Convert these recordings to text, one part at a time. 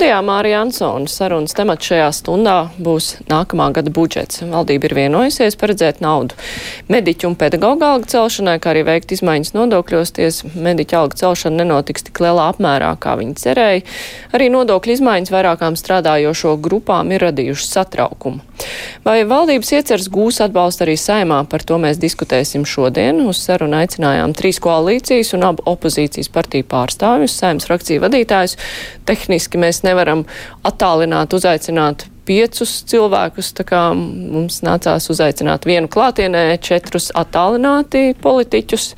Studijā Mārija Ansona sarunas temats šajā stundā būs nākamā gada budžets. Valdība ir vienojusies paredzēt naudu mediķu un pedagoģa algu celšanai, kā arī veikt izmaiņas nodokļos. Ties mediķa algu celšana nenotiks tik lielā apmērā, kā viņi cerēja. Arī nodokļu izmaiņas vairākām strādājošo grupām ir radījušas satraukumu. Vai valdības iecers gūs atbalstu arī saimā, par to mēs diskutēsim šodien. Uz sarunu aicinājām trīs koalīcijas un abu opozīcijas partiju pārstāvjus, saimnes frakciju vadītājus. Tehniski mēs nevaram attālināt, uzaicināt piecus cilvēkus. Mums nācās uzaicināt vienu klātienē, četrus attālināti politiķus.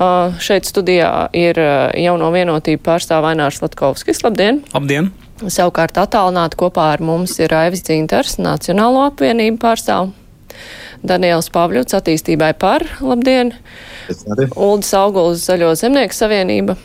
Uh, šeit studijā ir uh, jauno vienotību pārstāvā Ainārs Latkovskis. Labdien! Labdien! Savukārt attālināti kopā ar mums ir Aivis Dzintars, Nacionālo apvienību pārstāv. Daniels Pavļuts attīstībai par, labdien! Uldis Auguls Zaļo zemnieku savienība.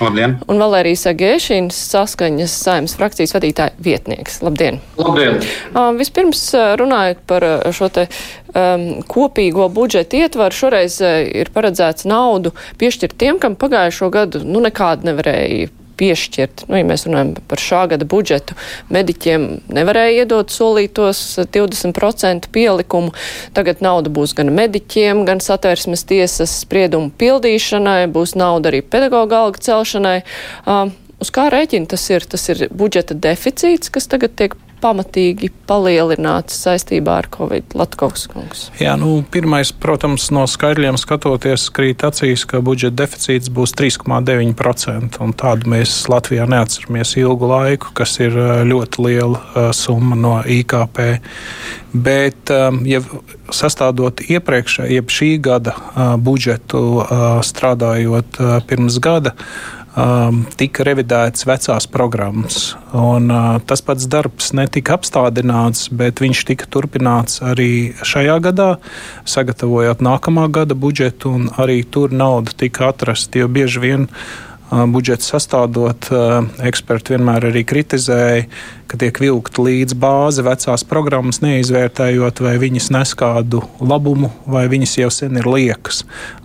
Labdien! Un Valērijas Agēšīnas saskaņas saimnes frakcijas vadītāja vietnieks. Labdien! Labdien! Uh, vispirms runājot par šo te um, kopīgo budžeta ietvaru, šoreiz uh, ir paredzēts naudu piešķirt tiem, kam pagājušo gadu nu nekādu nevarēja piešķirt. Nu, ja mēs runājam par šā gada budžetu, mediķiem nevarēja iedot solītos 20% pielikumu. Tagad nauda būs gan mediķiem, gan satversmes tiesas spriedumu pildīšanai, būs nauda arī pedagoģa alga celšanai. Uh, uz kā rēķina tas ir? Tas ir budžeta deficīts, kas tagad tiek pamatīgi palielināts saistībā ar Covid. Latkovs kungs. Jā, nu, pirmais, protams, no skaidriem skatoties, krīt acīs, ka budžeta deficīts būs 3,9%. Tādu mēs Latvijā neatceramies ilgu laiku, kas ir ļoti liela uh, summa no IKP. Bet, um, ja sastādot iepriekšējā, jeb šī gada budžetu, strādājot pirms gada, tika revidētas vecās programmas. Un, uh, tas pats darbs netika apstādināts, bet viņš tika turpināts arī šajā gadā, sagatavojot nākamā gada budžetu, un arī tur nauda tika atrasta, jo bieži vien uh, budžetu sastādot, uh, eksperti vienmēr arī kritizēja, ka tiek vilkta līdz bāze vecās programmas, neizvērtējot, vai viņas nes kādu labumu, vai viņas jau sen ir liekas.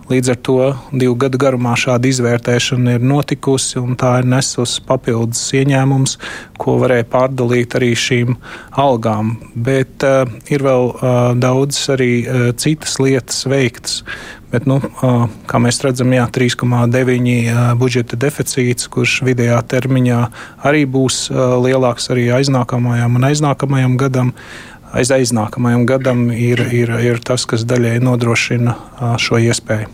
Līdz ar to divu gadu garumā šāda izvērtēšana ir notikusi, un tā ir nesusi papildus ieņēmums, ko varēja pārdalīt arī šīm algām. Bet uh, ir vēl uh, daudz arī uh, citas lietas veiktas. Bet, nu, kā mēs redzam, 3,9 uh, budžeta deficīts, kurš vidējā termiņā arī būs lielāks arī aiznākamajam un aiznākamajam gadam. Aiz aiznākamajam gadam ir, ir, ir tas, kas daļai nodrošina šo iespēju.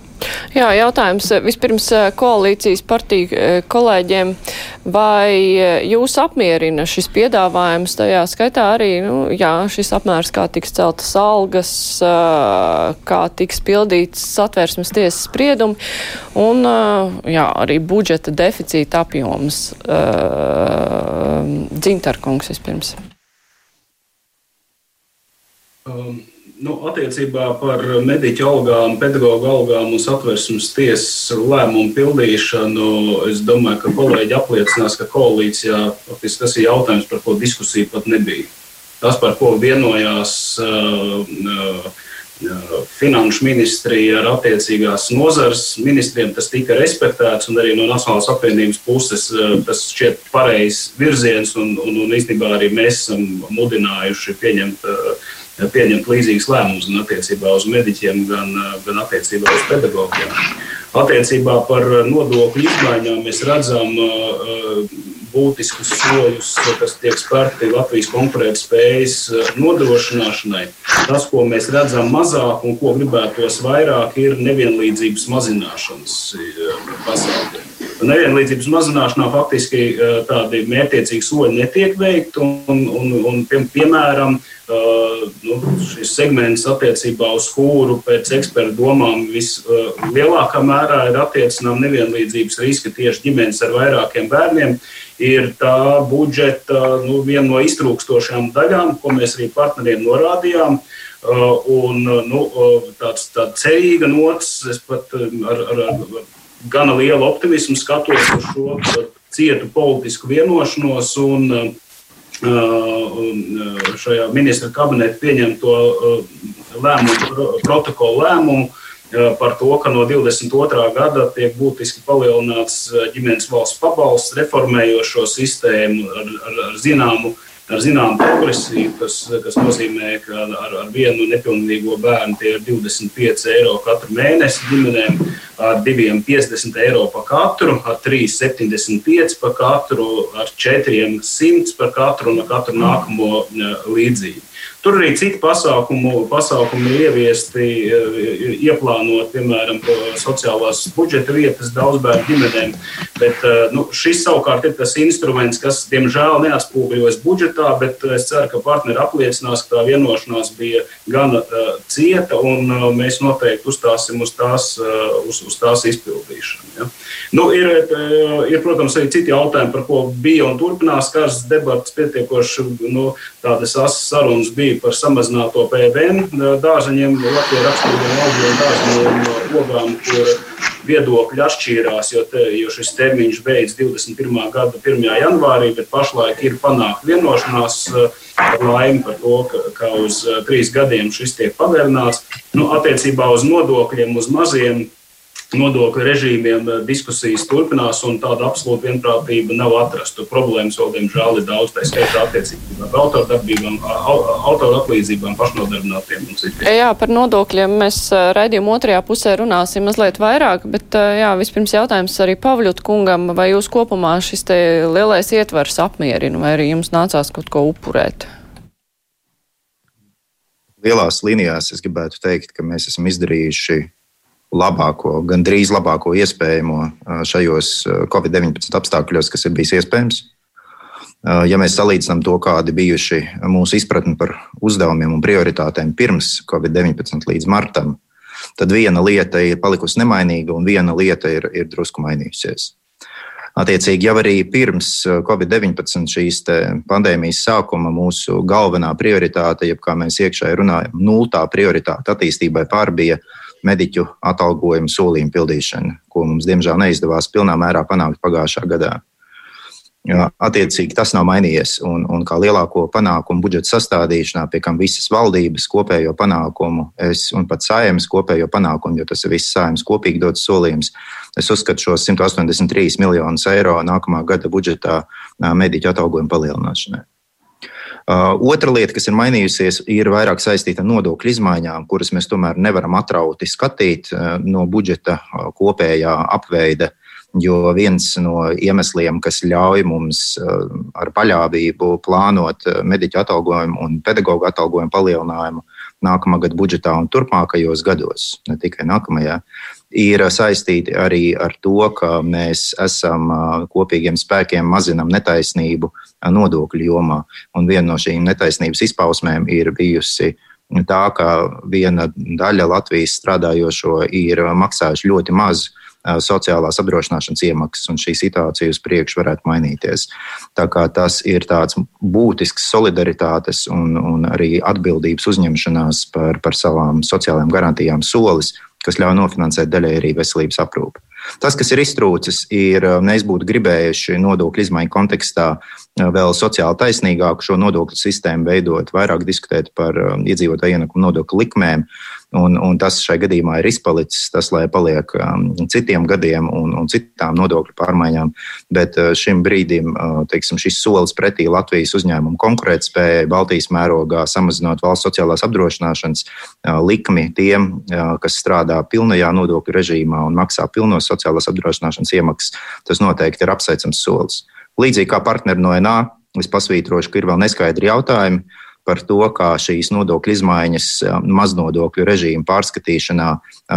Jā, jautājums vispirms koalīcijas partiju kolēģiem. Vai jūs apmierina šis piedāvājums, tajā skaitā arī, nu, jā, šis apmērs, kā tiks celtas algas, kā tiks pildīts satversmes tiesas spriedumi un, jā, arī budžeta deficīta apjoms. Dzintarkungs vispirms. Um, nu, attiecībā par mediķu algām, pedagoģu algām un satversmes tiesas lēmumu pildīšanu, es domāju, ka kolēģi apliecinās, ka koalīcijā tas ir jautājums, par ko diskusija pat nebija. Tas, par ko vienojās uh, uh, finanšu ministrija ar attiecīgās nozares ministriem, tas tika respektēts, un arī no Nacionālās apvienības puses uh, tas šķiet pareizs virziens, un, un, un īstenībā arī mēs esam mudinājuši pieņemt uh, pieņemt līdzīgus lēmumus gan attiecībā uz mediķiem, gan, gan attiecībā uz pedagogiem. Attiecībā par nodokļu izmaiņām mēs redzam būtiskus soļus, kas tiek spērti Latvijas konkurētspējas nodrošināšanai. Tas, ko mēs redzam mazāk un ko gribētos vairāk, ir nevienlīdzības mazināšanas pasākumi. Nevienlīdzības mazināšanā faktiski tādi mērķiecīgi soļi netiek veikti. Un, un, un, piemēram, nu, šis segments attiecībā uz kūru pēc ekspertu domām vislielākā mērā ir attiecinām nevienlīdzības riski tieši ģimenes ar vairākiem bērniem. Ir tā budžeta nu, viena no iztrūkstošām daļām, ko mēs arī partneriem norādījām. Un, nu, tāds tāds cerīga nots, es pat ar, ar, ar gana lielu optimismu skatos uz šo cietu politisku vienošanos un šajā ministra kabineta pieņemto lēmumu, protokolu lēmumu par to, ka no 22. gada tiek būtiski palielināts ģimenes valsts pabalsts, reformējot šo sistēmu ar, ar, ar zināmu ar zināmu progresiju, kas, kas nozīmē, ka ar, ar vienu nepilnīgo bērnu tie ir 25 eiro katru mēnesi ģimenēm, ar 2,50 eiro par katru, ar 3,75 par katru, ar 400 par katru un ar katru nākamo līdzību. Tur arī citi pasākumu, pasākumi ir ieviesti, eh, ieplānot, piemēram, sociālās budžeta vietas daudzbērnu ģimenēm. Bet eh, nu, šis savukārt ir tas instruments, kas, diemžēl, neatspoguļojas budžetā, bet es ceru, ka partneri apliecinās, ka tā vienošanās bija gana uh, cieta, un uh, mēs noteikti uzstāsim uz tās, uh, uz, uz tās izpildīšanu. Ja. Nu, ir, ir, protams, arī citi jautājumi, par ko bija un turpinās karstas debatas pietiekoši nu, tādas asas sarunas bija bija par samazināto PVN dārzeņiem, Latvijas raksturīgiem augļiem, dārzeņiem, ogām, kur viedokļi atšķīrās, jo, te, jo šis termiņš beidz 21. gada 1. janvārī, bet pašlaik ir panākta vienošanās ar laimi par to, ka, ka uz trīs gadiem šis tiek pagarināts. Nu, attiecībā uz nodokļiem, uz maziem nodokļu režīmiem eh, diskusijas turpinās, un tāda absolūta vienprātība nav atrasta. Problēmas vēl, diemžēl, ir daudz, tā skaitā attiecībā par autordarbībām, autora atlīdzībām, pašnodarbinātiem un citiem. Jā, par nodokļiem mēs eh, raidījuma otrajā pusē runāsim mazliet vairāk, bet eh, jā, vispirms jautājums arī Pavļut kungam, vai jūs kopumā šis te lielais ietvers apmierina, vai arī jums nācās kaut ko upurēt? Lielās līnijās es gribētu teikt, ka mēs esam izdarījuši labāko, gandrīz labāko iespējamo šajos Covid-19 apstākļos, kas ir bijis iespējams. Ja mēs salīdzinām to, kādi bijuši mūsu izpratni par uzdevumiem un prioritātēm pirms Covid-19 līdz martam, tad viena lieta ir palikusi nemainīga un viena lieta ir, ir drusku mainījusies. Attiecīgi, jau arī pirms Covid-19 šīs pandēmijas sākuma mūsu galvenā prioritāte, jeb kā mēs iekšēji runājam, nultā prioritāte attīstībai pārbija mediķu atalgojumu solījumu pildīšana, ko mums diemžēl neizdevās pilnā mērā panākt pagājušā gadā. Attiecīgi, tas nav mainījies. Un, un kā lielāko panākumu budžeta sastādīšanā, pie kam visas valdības kopējo panākumu, es, un pat saimnes kopējo panākumu, jo tas ir viss saimnes kopīgi dots solījums, es uzskatu šos 183 miljonus eiro nākamā gada budžetā mediķu atalgojumu palielināšanai. Otra lieta, kas ir mainījusies, ir vairāk saistīta ar nodokļu izmaiņām, kuras mēs tomēr nevaram atrauti skatīt no budžeta kopējā apveida. Jo viens no iemesliem, kas ļauj mums ar paļāvību plānot mediķu atalgojumu un pedagoģu atalgojumu palielinājumu nākamā gada budžetā un turpmākajos gados, ne tikai nākamajā, ir saistīti arī ar to, ka mēs esam kopīgiem spēkiem mazinam netaisnību nodokļu jomā. Un viena no šīm netaisnības izpausmēm ir bijusi tā, ka viena daļa Latvijas strādājošo ir maksājuši ļoti maz sociālās apdrošināšanas iemaksas, un šī situācija uz priekšu varētu mainīties. Tas ir tāds būtisks solidaritātes un, un arī atbildības uzņemšanās par, par savām sociālajām garantijām solis, kas ļauj nofinansēt daļai arī veselības aprūpi. Tas, kas ir iztrūcis, ir mēs būtu gribējuši nodokļu izmaiņu kontekstā vēl sociāli taisnīgāku šo nodokļu sistēmu veidot, vairāk diskutēt par iedzīvotāju ienākumu nodokļu likmēm. Un, un tas šai gadījumā ir izpalicis, tas, lai paliek um, citiem gadiem un, un citām nodokļu pārmaiņām. Bet uh, šim brīdim uh, teiksim, šis solis pretī Latvijas uzņēmumu konkurētspējai, Baltijas mērogā, samazinot valsts sociālās apdrošināšanas uh, likmi tiem, uh, kas strādā pilnajā nodokļu režīmā un maksā pilnos sociālās apdrošināšanas iemaksas, tas noteikti ir apsveicams solis. Līdzīgi kā partneri no NA, es pasvītrošu, ka ir vēl neskaidri jautājumi par to, kā šīs nodokļu izmaiņas maznodokļu režīmu pārskatīšanā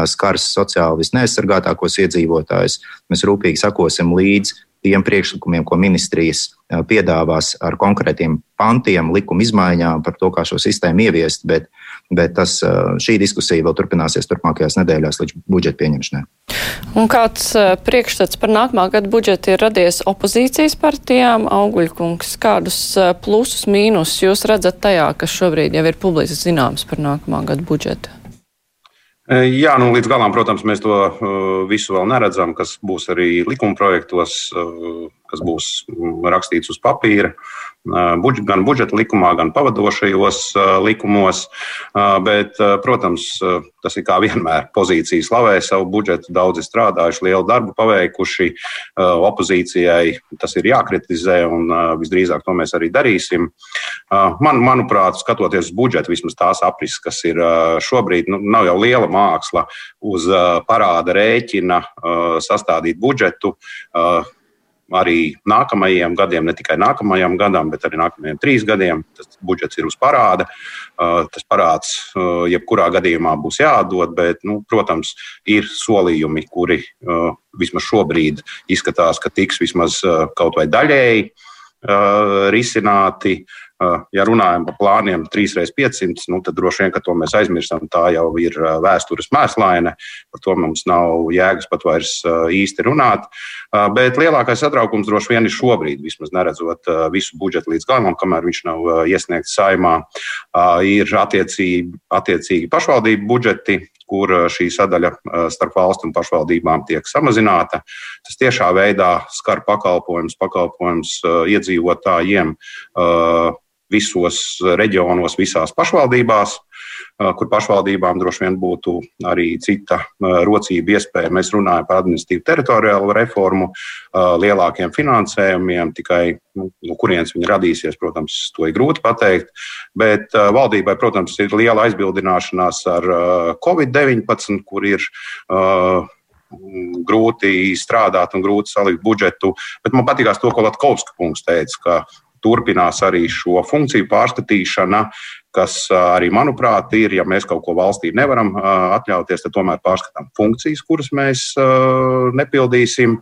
skars sociāli visneaizsargātākos iedzīvotājus. Mēs rūpīgi sakosim līdzi tiem priekšlikumiem, ko ministrijas piedāvās ar konkrētiem pantiem, likuma izmaiņām par to, kā šo sistēmu ieviest, bet, bet tas, šī diskusija vēl turpināsies turpmākajās nedēļās līdz budžeta pieņemšanai. Un kāds priekšstats par nākamā gada budžetu ir radies opozīcijas partijām? Auguļkungs, kādus plusus, mīnus jūs redzat tajā, kas šobrīd jau ir publiski zināms par nākamā gada budžetu? Jā, nu, līdz galam, protams, mēs to visu vēl neredzam, kas būs arī likuma projektos. Kas būs mm, rakstīts uz papīra, gan budžeta likumā, gan pavadošajos likumos. Bet, protams, tas ir kā vienmēr pozīcija slavē savu budžetu. Daudzi strādājuši, lielu darbu paveikuši. Opozīcijai tas ir jākritizē, un visdrīzāk to mēs arī darīsim. Man, manuprāt, skatoties uz budžetu, vismaz tās aprises, kas ir šobrīd, nu, nav jau liela māksla uz parāda rēķina sastādīt budžetu arī nākamajiem gadiem, ne tikai nākamajam gadam, bet arī nākamajiem trīs gadiem. Tas budžets ir uz parāda. Uh, tas parāds uh, jebkurā gadījumā būs jāatdod, bet, nu, protams, ir solījumi, kuri uh, vismaz šobrīd izskatās, ka tiks vismaz kaut vai daļēji risināti. Uh, Ja runājam par plāniem 3x500, nu, tad droši vien, ka to mēs aizmirstam. Tā jau ir vēstures mēslaine. Par to mums nav jēgas pat vairs īsti runāt. Bet lielākais satraukums droši vien ir šobrīd, vismaz neredzot visu budžetu līdz galam, kamēr viņš nav iesniegts saimā, ir attiecīgi, attiecīgi pašvaldību budžeti, kur šī sadaļa starp valstu un pašvaldībām tiek samazināta. Tas tiešā veidā skar pakalpojumus, pakalpojumus iedzīvotājiem visos reģionos, visās pašvaldībās, kur pašvaldībām droši vien būtu arī cita rocība iespēja. Mēs runājam par administratīvu teritoriālu reformu, lielākiem finansējumiem, tikai nu, no kurienes viņi radīsies, protams, to ir grūti pateikt. Bet valdībai, protams, ir liela aizbildināšanās ar Covid-19, kur ir grūti strādāt un grūti salikt budžetu. Bet man patīkās to, ko Latkovska kungs teica, ka turpinās arī šo funkciju pārskatīšana, kas arī, manuprāt, ir, ja mēs kaut ko valstī nevaram atļauties, tad tomēr pārskatām funkcijas, kuras mēs nepildīsim,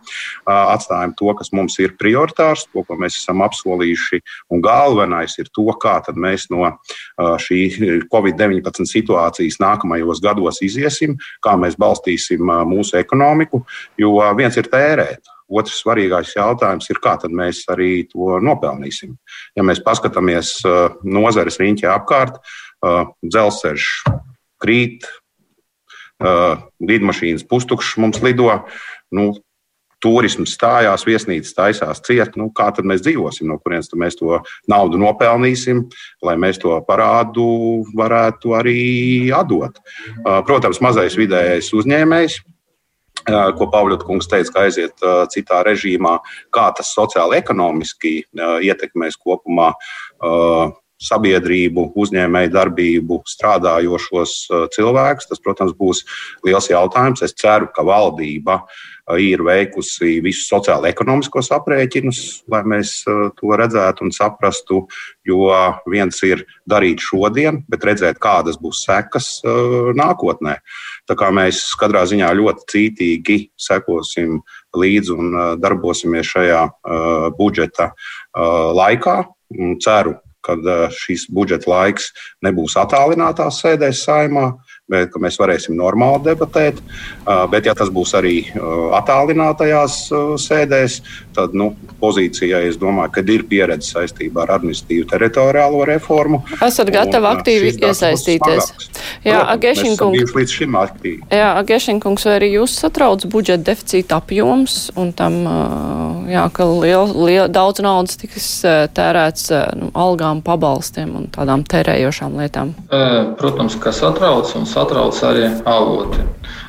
atstājam to, kas mums ir prioritārs, to, ko mēs esam apsolījuši, un galvenais ir to, kā mēs no šī Covid-19 situācijas nākamajos gados iziesim, kā mēs balstīsim mūsu ekonomiku, jo viens ir tērēt Otrs svarīgākais jautājums ir, kā mēs arī to nopelnīsim. Ja mēs paskatāmies uh, nozares riņķī apkārt, uh, dzelzceļš krīt, uh, lidmašīnas pustukšas mums lido. Nu, turisms stājās, viesnīcas taisās ciet. Nu, kā tad mēs dzīvosim, no kurienes mēs to naudu nopelnīsim, lai mēs to parādu varētu arī atdot? Protams, mazais vidējais uzņēmējs ko Pāvils teica, ka aiziet citā režīmā, kā tas sociāli ekonomiski ietekmēs kopumā sabiedrību, uzņēmēju darbību, strādājošos cilvēkus. Tas, protams, būs liels jautājums. Es ceru, ka valdība ir veikusi visus sociālo-ekonomiskos aprēķinus, lai mēs to redzētu un saprastu. Jo viens ir darīt šodien, bet redzēt, kādas būs sekas nākotnē. Tā kā mēs katrā ziņā ļoti cītīgi sekosim līdzi un uh, darbosimies šajā budžeta laikā. Ceru, ka šīs budžeta laiks nebūs attālinātās sēdēs saimā, bet mēs varēsim normāli debatēt. Bet, ja tas būs arī attālinātajās sēdēs, tad nu, pozīcijai es domāju, ka ir pieredze saistībā ar administratīvu teritoriālo reformu. Esat gatavi aktīvi iesaistīties. Jā, Agešinkungs. Līdz šim aktīvi. Jā, Agešinkungs, vai arī jūs satrauc budžeta deficīta apjoms un tam, jā, ka liel, liel, daudz naudas tiks tērēts nu, algām, pabalstiem un tādām tērējošām lietām? Protams, ka satrauc un satrauc arī avoti.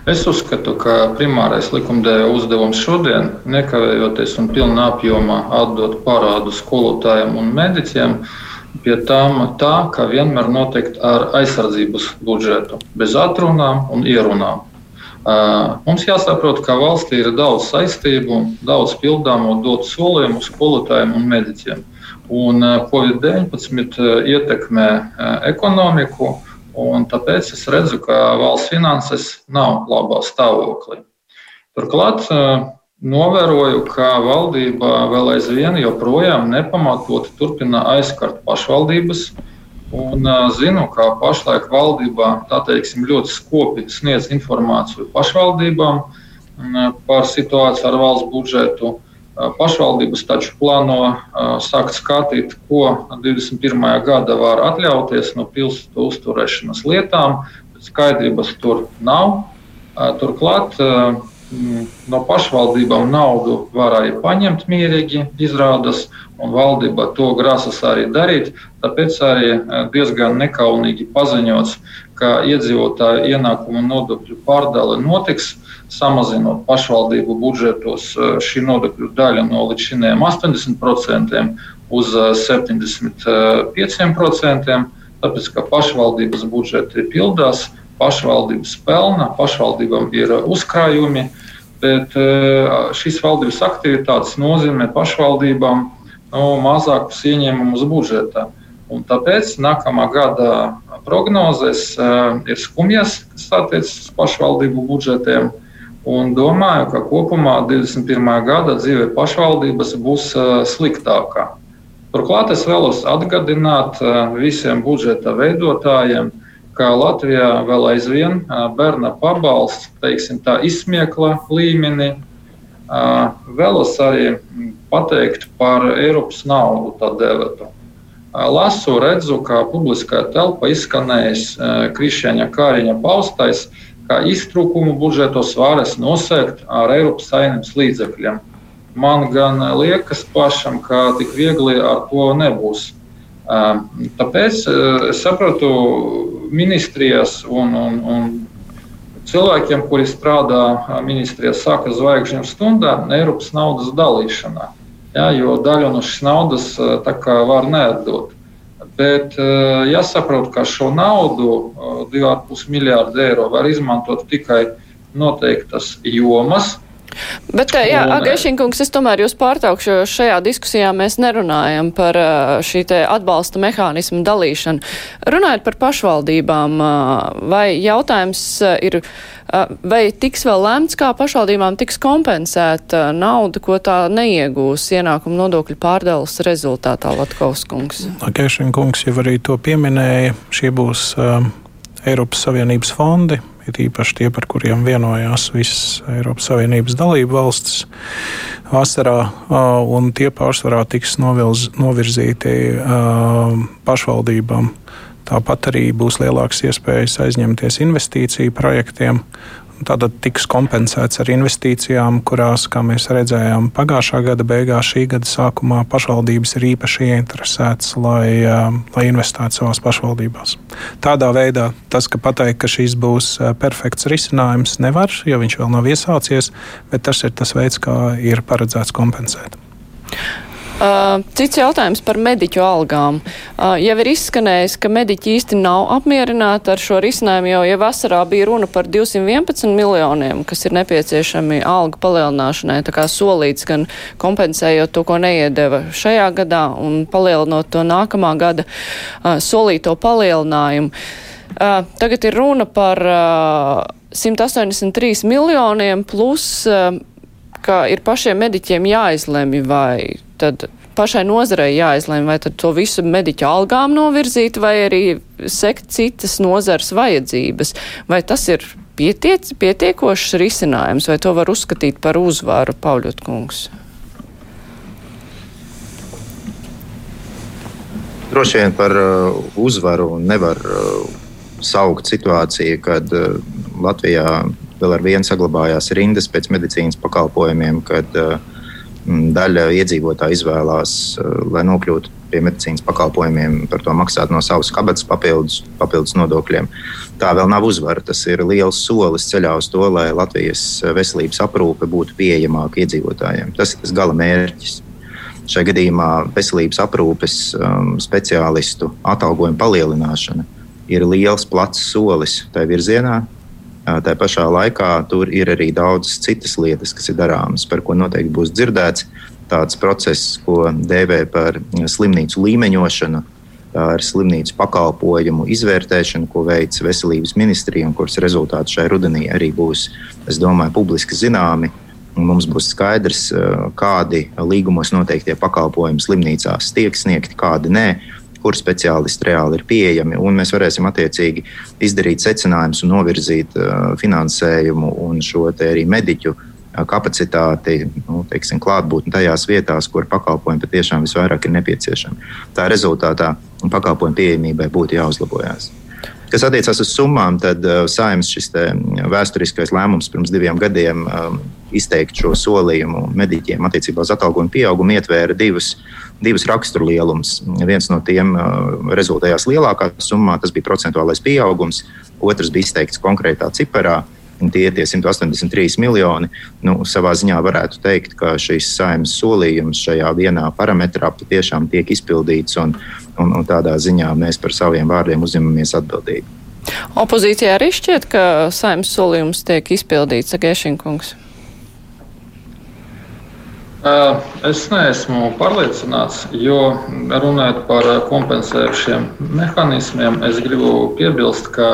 Es uzskatu, ka primārais likumdevēja uzdevums šodien, nekavējoties un pilnā apjomā atdot parādu skolotājiem un mediķiem, pie tām tā, ka vienmēr noteikti ar aizsardzības budžetu, bez atrunām un ierunām. Mums jāsaprot, ka valstī ir daudz saistību, daudz pildāmo dotu solījumu skolotājiem un mediķiem. Un Covid-19 ietekmē ekonomiku, Un tāpēc es redzu, ka valsts finanses nav labā stāvoklī. Turklāt novēroju, ka valdība vēl aizvien joprojām nepamatot turpina aizskart pašvaldības. Un zinu, ka pašlaik valdībā teiksim, ļoti skopi sniedz informāciju pašvaldībām par situāciju ar valsts budžetu. Pašvaldības taču plāno sākt skatīt, ko 21. gada var atļauties no pilsētu uzturēšanas lietām. Skaidrības tur nav. Turklāt no pašvaldībām naudu var arī paņemt mierīgi, izrādās, un valdība to grasas arī darīt. Tāpēc arī diezgan nekaunīgi paziņots, ka iedzīvotāju ienākumu nodokļu pārdale notiks samazinot pašvaldību budžetos eh, šī nodokļu daļa no līdz šim 80% uz 75%, eh, tāpēc ka pašvaldības budžeti pildās, pašvaldības pelna, pašvaldībām ir uzkrājumi, bet eh, šīs valdības aktivitātes nozīmē pašvaldībām no, mazākus ieņēmumus budžetā. Un tāpēc nākamā gada prognozes uh, ir skumjas, kas attiecas uz pašvaldību budžetiem. Uh, Un domāju, ka kopumā 21. gada dzīve pašvaldības būs sliktākā. Turklāt es vēlos atgādināt visiem budžeta veidotājiem, ka Latvijā vēl aizvien bērna pabalsts, teiksim, tā izsmiekla līmenī. Vēlos arī pateikt par Eiropas naudu, tā dēvetu. Lasu, redzu, ka publiskā telpa izskanējis Krišņa Kāriņa paustais, ka iztrūkumu budžetos varas nosegt ar Eiropas saimnības līdzekļiem. Man gan liekas pašam, ka tik viegli ar to nebūs. Tāpēc es sapratu ministrijas un, un, un cilvēkiem, kuri strādā ministrijā, saka zvaigžņu stundā, Eiropas naudas dalīšanā. Ja, jo daļu no šīs naudas var neatdot. Bet eh, jāsaprot, ka šo naudu, 2,5 eh, miljārdu eiro, var izmantot tikai noteiktas jomas. Bet, eh, jā, Agaišinkungs, es tomēr jūs pārtraukšu, jo šajā diskusijā mēs nerunājam par šī te atbalsta mehānismu dalīšanu. Runājot par pašvaldībām, vai jautājums ir Vai tiks vēl lemts, kā pašvaldībām tiks kompensēta nauda, ko tā neiegūs ienākumu nodokļu pārdales rezultātā Latkauskungs? Kešinkungs jau arī to pieminēja. Šie būs uh, Eiropas Savienības fondi, ir īpaši tie, par kuriem vienojās visas Eiropas Savienības dalību valstis vasarā, un tie pārsvarā tiks novilz, novirzīti pašvaldībām. Tāpat arī būs lielākas iespējas aizņemties investīciju projektiem. Tātad tiks kompensēts ar investīcijām, kurās, kā mēs redzējām, pagājušā gada beigās, šī gada sākumā pašvaldības ir īpaši ieinteresētas, lai, lai investētu savās pašvaldībās. Tādā veidā tas, ka pateikt, ka šis būs perfekts risinājums, nevar, jo viņš vēl nav iesācies, bet tas ir tas veids, kā ir paredzēts kompensēt. Cits jautājums par mediķu algām. Jau ir izskanējis, ka mediķi īsti nav apmierināti ar šo risinājumu, jo ja vasarā bija runa par 211 miljoniem, kas ir nepieciešami alga palielināšanai, tā kā solīts gan kompensējot to, ko neiedeva šajā gadā un palielinot to nākamā gada solīto palielinājumu. Tagad ir runa par uh, 183 miljoniem plus. Ka ir pašiem mediķiem jāizlemj, vai tad pašai nozarei jāizlēma, vai to visu mediķu algām novirzīt, vai arī sekt citas nozars vajadzības. Vai tas ir pietiec, pietiekošs risinājums, vai to var uzskatīt par uzvaru, Pauļot kungs? Droši vien par uh, uzvaru nevar uh, saukt situāciju, kad uh, Latvijā vēl ar vienu saglabājās rindas pēc medicīnas pakalpojumiem, kad uh, daļa iedzīvotāju izvēlās, eh, lai nokļūtu pie medicīnas pakalpojumiem, par to maksāt no savas kabatas papildus, papildus nodokļiem. Tā vēl nav uzvara. Tas ir liels solis ceļā uz to, lai Latvijas veselības aprūpe būtu pieejamāka iedzīvotājiem. Tas ir tas gala mērķis. Šajā gadījumā veselības aprūpes um, speciālistu atalgojuma palielināšana ir liels, plats solis tajā virzienā, Tā pašā laikā tur ir arī daudzas citas lietas, kas ir darāmas, par ko noteikti būs dzirdēts. Tāds process, ko dēvē par slimnīcu līmeņošanu, ir slimnīcu pakalpojumu izvērtēšana, ko veic Veselības ministrija, un kuras rezultāti šai rudenī arī būs, es domāju, publiski zināmi. Mums būs skaidrs, kādi līgumos noteiktie pakalpojumi slimnīcās tiek sniegti, kādi nē kur speciālisti reāli ir pieejami, un mēs varēsim attiecīgi izdarīt secinājumus un novirzīt uh, finansējumu un šo arī mediķu uh, kapacitāti, nu, teiksim, klātbūtni tajās vietās, kur pakalpojumi patiešām visvairāk ir nepieciešami. Tā rezultātā pakalpojumu pieejamībai būtu jāuzlabojas. Kas attiecās uz summām, tad uh, saimnes šis vēsturiskais lēmums pirms diviem gadiem um, izteikt šo solījumu mediķiem attiecībā uz atalgojumu pieaugumu ietvēra divus, divus raksturlielumus. Viens no tiem uh, rezultējās lielākā summā, tas bija procentuālais pieaugums, otrs bija izteikts konkrētā ciparā. Tie ir tie 183 miljoni. Nu, savā ziņā varētu teikt, ka šīs saimnes solījums šajā vienā parametrā patiešām tiek izpildīts, un, un, un tādā ziņā mēs par saviem vārdiem uzņemamies atbildību. Opozīcijā arī šķiet, ka saimnes solījums tiek izpildīts, Gēšinkungs. Es neesmu pārliecināts, jo runājot par kompensējušiem mehānismiem, es gribu piebilst, ka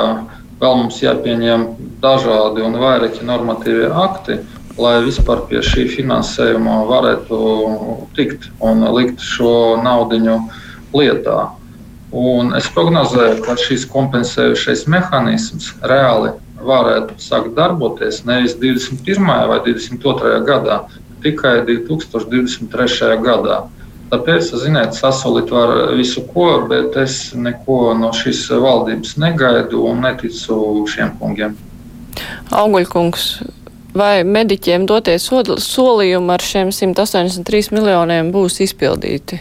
vēl mums jāpieņem dažādi un vairāki normatīvie akti, lai vispār pie šī finansējuma varētu tikt un likt šo naudu lietā. Un es prognozēju, ka šis kompensējušais mehānisms reāli varētu sākt darboties nevis 21. vai 22. gadā, tikai 2023. gadā. Tāpēc, ziniet, sasolīt var visu ko, bet es neko no šīs valdības negaidu un neticu šiem kungiem. Auguļkungs, vai mediķiem dotie solījumi ar šiem 183 miljoniem būs izpildīti?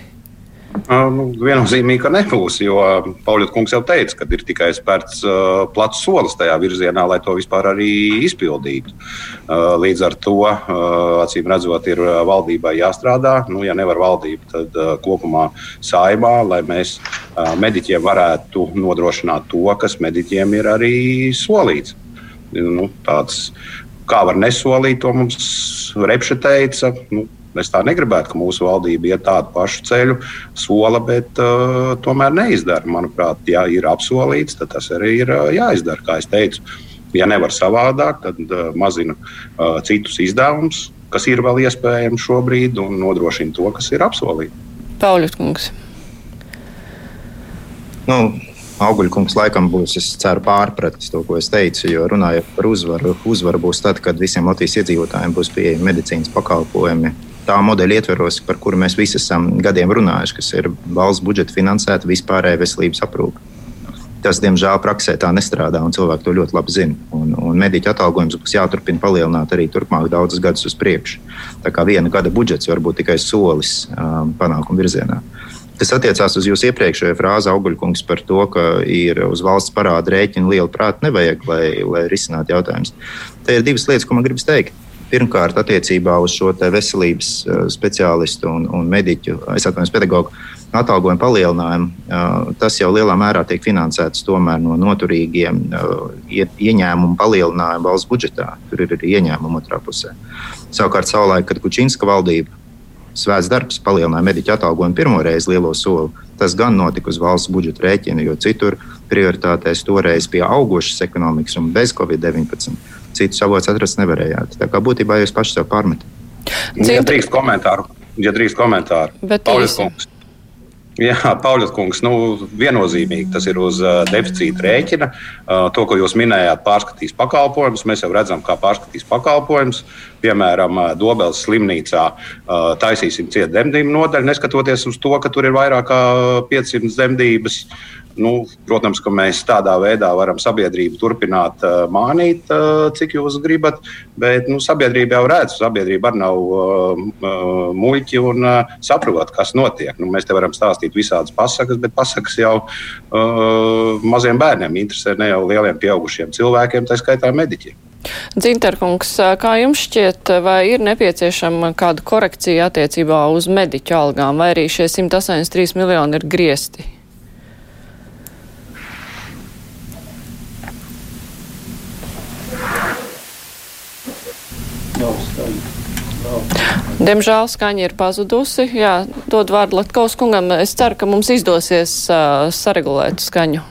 Nu, viennozīmīgi, ka nebūs, jo Pauļot kungs jau teica, ka ir tikai spērts uh, plats solis tajā virzienā, lai to vispār arī izpildītu. Uh, līdz ar to, uh, acīm redzot, ir valdībai jāstrādā. Nu, ja nevar valdība, tad kopumā saimā, lai mēs mediķiem varētu nodrošināt to, kas mediķiem ir arī solīts. Nu, tāds, kā var nesolīt, to mums Repše teica. Nu, Es tā negribētu, ka mūsu valdība iet tādu pašu ceļu, sola, bet uh, tomēr neizdara. Manuprāt, ja ir apsolīts, tad tas arī ir uh, jāizdara. Kā jau teicu, ja nevar savādāk, tad uh, mazina uh, citus izdevumus, kas ir vēl iespējams šobrīd, un nodrošina to, kas ir apsolīts. Pauļus kungs. Nu, Auguļkungs laikam būs, es ceru, pārpratis to, ko es teicu. Jo runājot par uzvaru, uzvara būs tad, kad visiem Latvijas iedzīvotājiem būs pieejami medicīnas pakalpojumi tā modeļa ietveros, par kuru mēs visi esam gadiem runājuši, kas ir valsts budžeta finansēta vispārēja veselības aprūpe. Tas, diemžēl, praksē tā nestrādā, un cilvēki to ļoti labi zina. Un, un mediķu atalgojums būs jāturpina palielināt arī turpmāk daudzus gadus uz priekšu. Tā kā viena gada budžets var būt tikai solis um, panākumu virzienā. Tas attiecās uz jūsu iepriekšējo frāzi, Auguļkungs, par to, ka ir uz valsts parāda rēķina liela prāta nevajag, lai, lai risinātu jautājumus. Te ir divas lietas, ko man gribas teikt. Pirmkārt, attiecībā uz šo veselības eh, speciālistu un, un mediķu, es atvainojos, pedagoģu atalgojumu palielinājumu, eh, tas jau lielā mērā tiek finansēts no noturīgiem eh, ieņēmumu palielinājumu valsts budžetā. Tur ir arī ieņēmumi otrā pusē. Savukārt, savulaik, kad Kučinska valdība svēts darbs palielināja mediķu atalgojumu pirmo reizi lielo soli, tas gan notika uz valsts budžeta rēķina, jo citur prioritātēs toreiz bija augošas ekonomikas un bez Covid-19 citus avotus atrast nevarējāt. Tā kā būtībā jūs paši sev pārmetat. Ja drīkst komentāru, ja drīkst komentāru. Bet Pauļas kungs. Jā, Pauļas kungs, nu, viennozīmīgi tas ir uz uh, deficīta rēķina. Uh, to, ko jūs minējāt, pārskatīs pakalpojumus. Mēs jau redzam, kā pārskatīs pakalpojumus. Piemēram, Dobelas slimnīcā uh, taisīsim cietu dzemdību nodaļu, neskatoties uz to, ka tur ir vairāk kā 500 dzemdības. Uh, Nu, protams, ka mēs tādā veidā varam sabiedrību turpināt uh, mānīt, uh, cik jūs gribat, bet nu, sabiedrība jau redz, sabiedrība arī nav uh, muļķi un uh, saprot, kas notiek. Nu, mēs te varam stāstīt visādas pasakas, bet pasakas jau uh, maziem bērniem interesē, ne jau lieliem pieaugušiem cilvēkiem, tā skaitā mediķiem. Dzinterkungs, kā jums šķiet, vai ir nepieciešama kāda korekcija attiecībā uz mediķu algām, vai arī šie 183 miljoni ir griesti? Diemžēl skaņa ir pazudusi. Jā, dod vārdu Latkaus kungam. Es ceru, ka mums izdosies uh, saregulēt skaņu.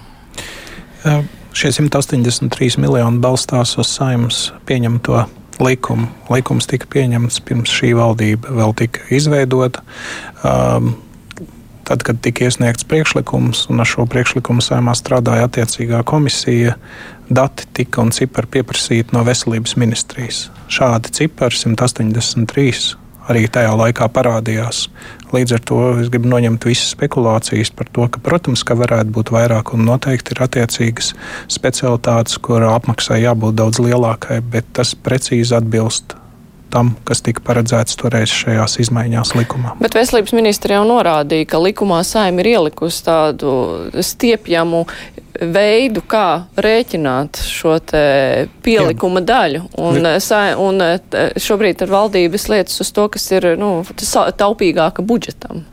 Jā, šie 183 miljoni balstās uz saimnes pieņemto likumu. Likums tika pieņemts pirms šī valdība vēl tika izveidota. Um, tad, kad tika iesniegts priekšlikums, un ar šo priekšlikumu saimā strādāja attiecīgā komisija, dati tika un cipari pieprasīti no veselības ministrijas. Šādi cipari 183 arī tajā laikā parādījās. Līdz ar to es gribu noņemt visas spekulācijas par to, ka, protams, ka varētu būt vairāk un noteikti ir attiecīgas specialitātes, kur apmaksai jābūt daudz lielākai, bet tas precīzi atbilst tam, kas tika paredzēts toreiz šajās izmaiņās likumā. Bet veselības ministra jau norādīja, ka likumā saima ir ielikusi tādu stiepjamu veidu, kā rēķināt šo pielikuma Jā. daļu. Un, un šobrīd ir valdības lietas uz to, kas ir nu, taupīgāka budžetam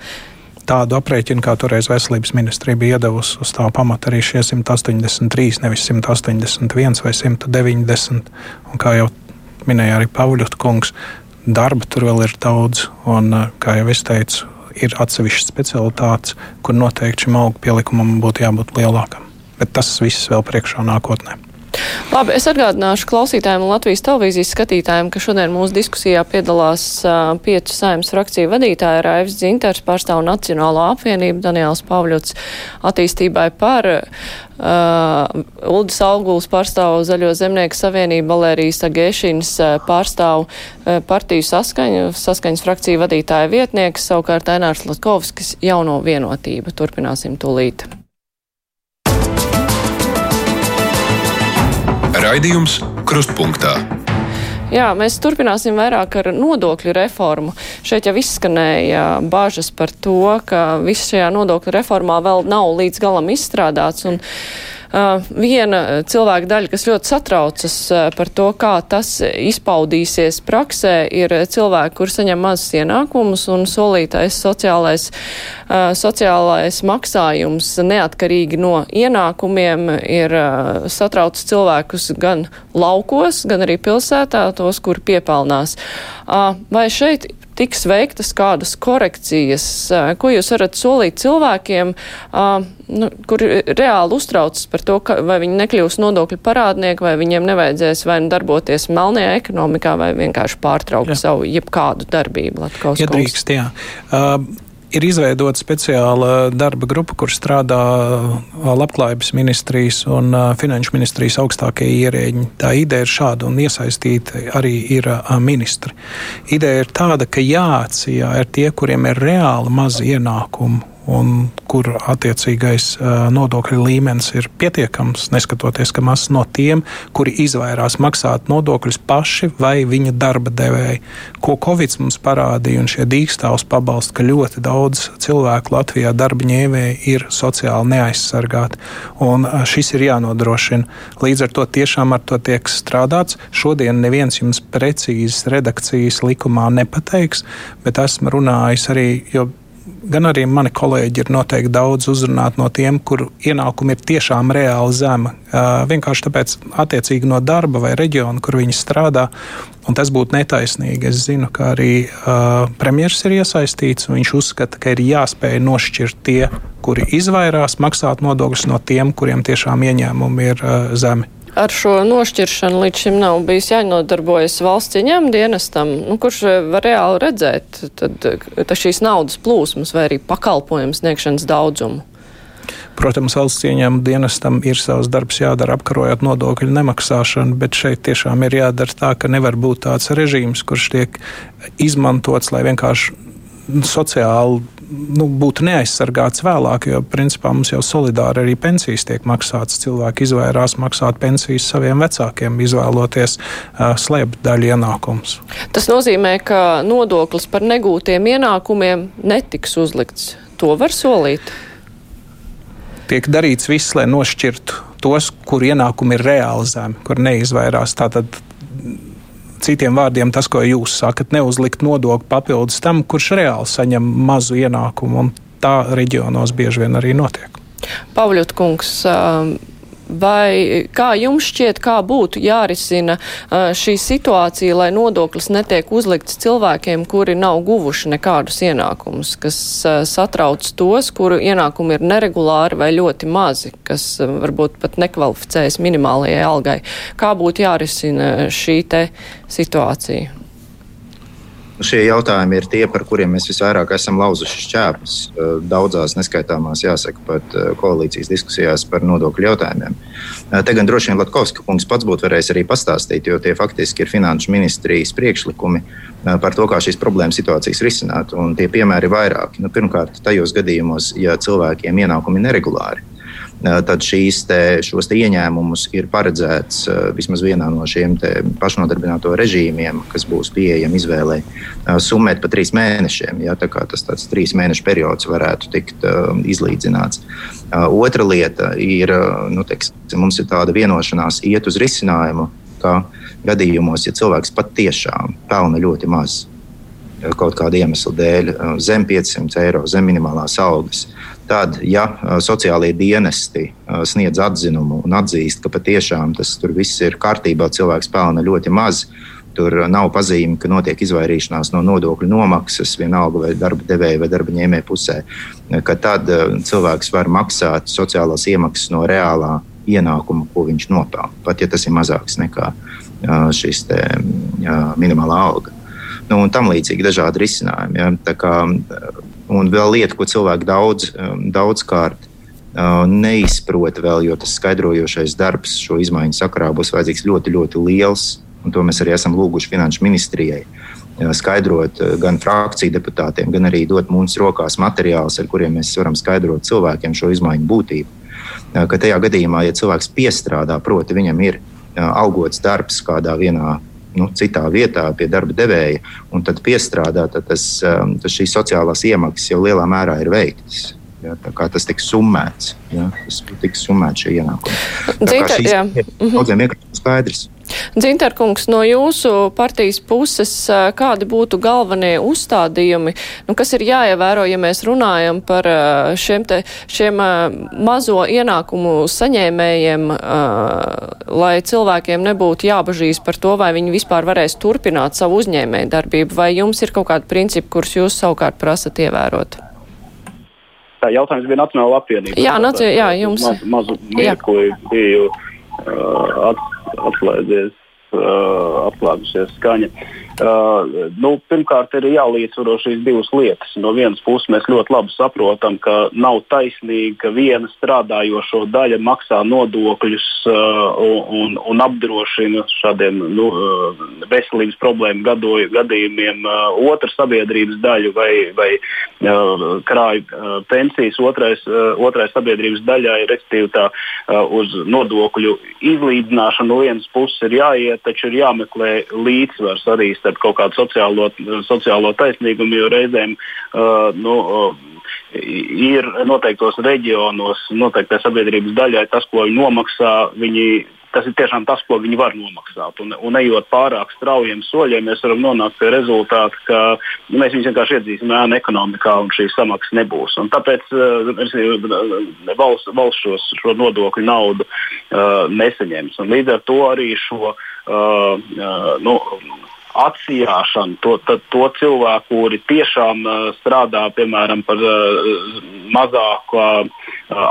tādu aprēķinu, kā toreiz veselības ministrija bija iedavusi uz tā pamata arī šie 183, nevis 181 vai 190. Un kā jau minēja arī Pāvļot kungs, darba tur vēl ir daudz, un, kā jau es teicu, ir atsevišķas specialitātes, kur noteikti šim augu pielikumam būtu jābūt lielākam bet tas viss vēl priekšā nākotnē. Labi, es atgādināšu klausītājiem un Latvijas televīzijas skatītājiem, ka šodien mūsu diskusijā piedalās uh, piecu saimnes frakciju vadītāja Raivs Dzinters, pārstāv Nacionālo apvienību, Daniels Pavļots attīstībai par, uh, Uldis Auguls pārstāv Zaļo zemnieku savienību, Valērijas Agēšins pārstāv uh, partiju saskaņu, saskaņas frakciju vadītāja vietnieks, savukārt Ainārs Latkovskis jauno vienotību. Turpināsim tūlīt. Raidījums Krustpunktā. Jā, mēs turpināsim vairāk ar nodokļu reformu. Šeit jau izskanēja bāžas par to, ka viss šajā nodokļu reformā vēl nav līdz galam izstrādāts. Un, uh, viena cilvēka daļa, kas ļoti satraucas par to, kā tas izpaudīsies praksē, ir cilvēki, kur saņem mazus ienākumus un solītais sociālais, sociālais maksājums neatkarīgi no ienākumiem ir satraucis cilvēkus gan laukos, gan arī pilsētā, tos, kur piepelnās. Vai šeit tiks veiktas kādas korekcijas, ko jūs varat solīt cilvēkiem, nu, kur reāli uztraucas par to, ka, vai viņi nekļūs nodokļu parādnieki, vai viņiem nevajadzēs vai nu darboties melnajā ekonomikā, vai vienkārši pārtraukt jā. savu jebkādu darbību. Latkaus ja drīkst, jā. Uh, ir izveidota speciāla darba grupa, kur strādā Labklājības ministrijas un Finanšu ministrijas augstākie ierēģi. Tā ideja ir šāda, un iesaistīti arī ir ministri. Ideja ir tāda, ka jāatsijā ir tie, kuriem ir reāli mazi ienākumi un kur attiecīgais nodokļu līmenis ir pietiekams, neskatoties, ka maz no tiem, kuri izvairās maksāt nodokļus paši vai viņa darba devēji. Ko Covid mums parādīja, un šie dīkstāvs pabalsti, ka ļoti daudz cilvēku Latvijā darba ņēmēji ir sociāli neaizsargāti, un šis ir jānodrošina. Līdz ar to tiešām ar to tiek strādāts. Šodien neviens jums precīzes redakcijas likumā nepateiks, bet esmu runājis arī, jo gan arī mani kolēģi ir noteikti daudz uzrunāti no tiem, kur ienākumi ir tiešām reāli zemi. Vienkārši tāpēc, attiecīgi no darba vai reģiona, kur viņi strādā, un tas būtu netaisnīgi. Es zinu, ka arī premjerministrs ir iesaistīts, un viņš uzskata, ka ir jāspēj nošķirt tie, kuri izvairās maksāt nodokļus no tiem, kuriem tiešām ieņēmumi ir zemi ar šo nošķiršanu līdz šim nav bijis jānodarbojas valsts ieņēmuma dienestam, nu, kurš var reāli redzēt tad, tad šīs naudas plūsmas vai arī pakalpojumu sniegšanas daudzumu. Protams, valsts ieņēmuma dienestam ir savs darbs jādara, apkarojot nodokļu nemaksāšanu, bet šeit tiešām ir jādara tā, ka nevar būt tāds režīms, kurš tiek izmantots, lai vienkārši sociāli nu, būtu neaizsargāts vēlāk, jo principā mums jau solidāri arī pensijas tiek maksātas. Cilvēki izvairās maksāt pensijas saviem vecākiem, izvēloties uh, slēpt daļu ienākumus. Tas nozīmē, ka nodoklis par negūtiem ienākumiem netiks uzlikts. To var solīt. Tiek darīts viss, lai nošķirtu tos, kur ienākumi ir reāli zemi, kur neizvairās. Tātad Citiem vārdiem, tas, ko jūs sakat, neuzlikt nodokli papildus tam, kurš reāli saņem mazu ienākumu, un tā reģionos bieži vien arī notiek. Pavļot kungs, Vai kā jums šķiet, kā būtu jārisina šī situācija, lai nodoklis netiek uzlikts cilvēkiem, kuri nav guvuši nekādus ienākumus, kas satrauc tos, kuru ienākumi ir neregulāri vai ļoti mazi, kas varbūt pat nekvalificējas minimālajai algai? Kā būtu jārisina šī te situācija? Šie jautājumi ir tie, par kuriem mēs visvairāk esam lauzuši šķēpus. Eh, daudzās neskaitāmās, jāsaka, pat eh, koalīcijas diskusijās par nodokļu jautājumiem. Eh, te gan droši vien Latkovska kungs pats būtu varējis arī pastāstīt, jo tie faktiski ir finanšu ministrijas priekšlikumi par to, kā šīs problēmas situācijas risināt. Un tie piemēri ir vairāki. Nu, pirmkārt, tajos gadījumos, ja cilvēkiem ienākumi ir neregulāri tad šīs te, šos te ieņēmumus ir paredzēts vismaz vienā no šiem pašnodarbināto režīmiem, kas būs pieejami izvēlei, summēt pa trīs mēnešiem. Ja, tā tas tāds trīs mēnešu periods varētu tikt izlīdzināts. Otra lieta ir, nu, teiks, mums ir tāda vienošanās iet uz risinājumu, ka gadījumos, ja cilvēks patiešām pelna ļoti maz, kaut kāda iemesla dēļ, zem 500 eiro, zem minimālās algas, Tad, ja sociālie dienesti sniedz atzinumu un atzīst, ka patiešām tas viss ir kārtībā, cilvēks pelna ļoti maz, tur nav pazīme, ka notiek izvairīšanās no nodokļu nomaksas, vienalga vai darba devēja vai darba ņēmēja pusē, ka tad cilvēks var maksāt sociālās iemaksas no reālā ienākuma, ko viņš nopelna, pat ja tas ir mazāks nekā šis te, minimālā alga. Nu, un tam līdzīgi dažādi risinājumi. Ja. Un vēl lieta, ko cilvēki daudz, um, daudzkārt uh, neizprot vēl, jo tas skaidrojošais darbs šo izmaiņu sakarā būs vajadzīgs ļoti, ļoti liels. Un to mēs arī esam lūguši Finanšu ministrijai. Uh, skaidrot uh, gan frakciju deputātiem, gan arī dot mums rokās materiālus, ar kuriem mēs varam skaidrot cilvēkiem šo izmaiņu būtību. Ka tajā gadījumā, ja cilvēks piestrādā, proti, viņam ir algots darbs kādā vienā nu, citā vietā pie darba devēja un tad piestrādā, tad tas, um, tas šīs sociālās iemaksas jau lielā mērā ir veiktas. Ja, tas tiks summēts. Ja, tas tiks summēts šie ienākumi. Jā. Daudziem vienkārši skaidrs. Dzintarkungs, no jūsu partijas puses, kādi būtu galvenie uzstādījumi, nu, kas ir jāievēro, ja mēs runājam par šiem, te, šiem mazo ienākumu saņēmējiem, lai cilvēkiem nebūtu jābažīs par to, vai viņi vispār varēs turpināt savu uzņēmēju darbību, vai jums ir kaut kādi principi, kurus jūs savukārt prasat ievērot? Tā jautājums bija Nacionāla apvienība. Jā, naci, jā jums. Maz, mazu mirkli biju atslēdzies, uh, atslēgusies skaņa. Uh, nu, pirmkārt, ir jālīdzsvaro šīs divas lietas. No vienas puses, mēs ļoti labi saprotam, ka nav taisnīgi, ka viena strādājošo daļa maksā nodokļus uh, un, un apdrošina šādiem nu, uh, veselības problēmu gadoju, gadījumiem uh, otru sabiedrības daļu vai, vai uh, krāju uh, pensijas otrais, uh, otrai sabiedrības daļai, respektīvi tā uh, uz nodokļu izlīdzināšanu no vienas puses ir jāiet, taču ir jāmeklē līdzsvars arī starp kaut kādu sociālo, sociālo taisnīgumu, jo reizēm uh, nu, uh, ir noteiktos reģionos, noteiktai sabiedrības daļai tas, ko viņi nomaksā, viņi tas ir tiešām tas, ko viņi var nomaksāt. Un, un ejot pārāk straujiem soļiem, mēs varam nonākt pie rezultāta, ka nu, mēs viņus vienkārši iedzīsim ēnu ekonomikā un šīs samaksas nebūs. Un tāpēc uh, valsts, valsts šos, šo nodokļu naudu uh, nesaņems. Un līdz ar to arī šo. Uh, uh, nu, atsijāšanu, to, to, to cilvēku, kuri tiešām uh, strādā piemēram par uh, mazāku uh,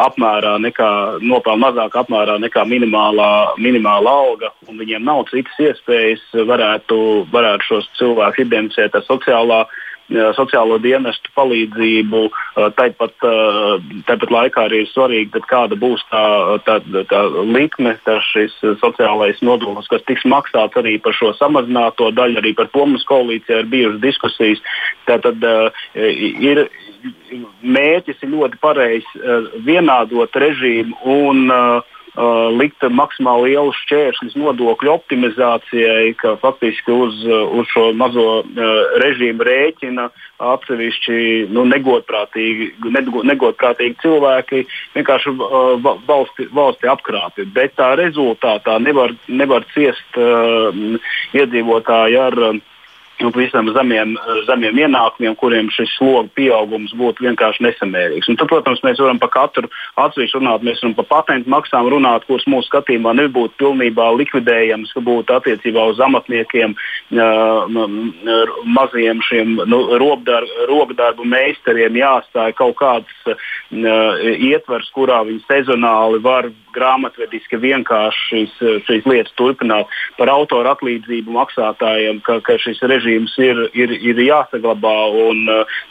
apmērā nekā, nopelna mazāk apmērā nekā minimālā, minimāla alga, un viņiem nav citas iespējas, varētu, varētu šos cilvēkus identificēt ar sociālā sociālo dienestu palīdzību. Tāpat, tāpat laikā arī ir svarīgi, kāda būs tā, tā, tā likme, tā šis sociālais nodoklis, kas tiks maksāts arī par šo samazināto daļu. Arī par to mums koalīcijā ir bijušas diskusijas. Tātad ir mērķis ir ļoti pareizs vienādot režīmu un uh, uh, likt maksimāli lielus šķēršļus nodokļu optimizācijai, ka faktiski uz, uz šo mazo uh, režīmu rēķina atsevišķi nu, negodprātīgi, negodprātīgi cilvēki vienkārši uh, valsti, valsti apkrāpja. Bet tā rezultātā nevar, nevar ciest uh, iedzīvotāji ar. Uh, un pavisam zemiem, zemiem ienākumiem, kuriem šis slogu pieaugums būtu vienkārši nesamērīgs. Un tad, protams, mēs varam par katru atsevišķu runāt, mēs varam par patentu maksām runāt, kuras mūsu skatījumā nebūtu pilnībā likvidējamas, ka būtu attiecībā uz amatniekiem, maziem šiem nu, rokdarbu meistariem jāstāja kaut kāds ietvers, kurā viņi sezonāli var grāmatvediski vienkārši šīs, šīs lietas turpināt. Par autoru atlīdzību maksātājiem, ka, ka šis režīms ir, ir, ir jāsaglabā. Un,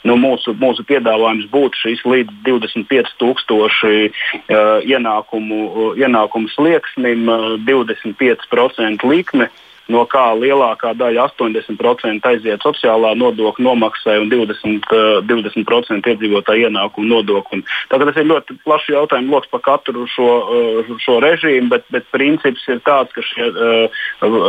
nu, mūsu, mūsu piedāvājums būtu šis līdz 25,000 uh, ienākumu, uh, ienākumu slieksnim, uh, 25% likme. Uh, no kā lielākā daļa, 80% aiziet sociālā nodokļa nomaksai un 20%, 20 eh, iedzīvotāju ienākumu nodokļu. Tātad tas ir ļoti plašs jautājums lokus par katru šo, eh, šo režīmu, bet, bet princips ir tāds, ka šie uh,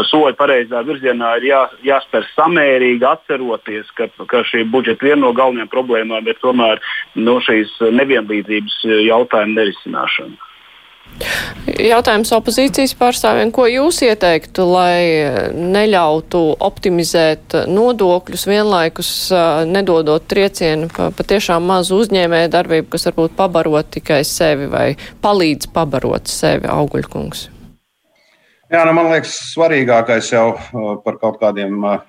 soļi pareizā virzienā ir jā, jāspēr samērīgi, atceroties, ka, ka šī budžeta viena no galvenajām problēmām ir tomēr no šīs nevienlīdzības jautājuma nerisināšana. Jautājums opozīcijas pārstāvjiem, ko jūs ieteiktu, lai neļautu optimizēt nodokļus, vienlaikus nedodot triecienu pa patiešām mazu uzņēmēju darbību, kas varbūt pabarot tikai sevi vai palīdz pabarot sevi, augļkungs? Jā, nu man liekas, svarīgākais jau uh, par kaut kādiem uh,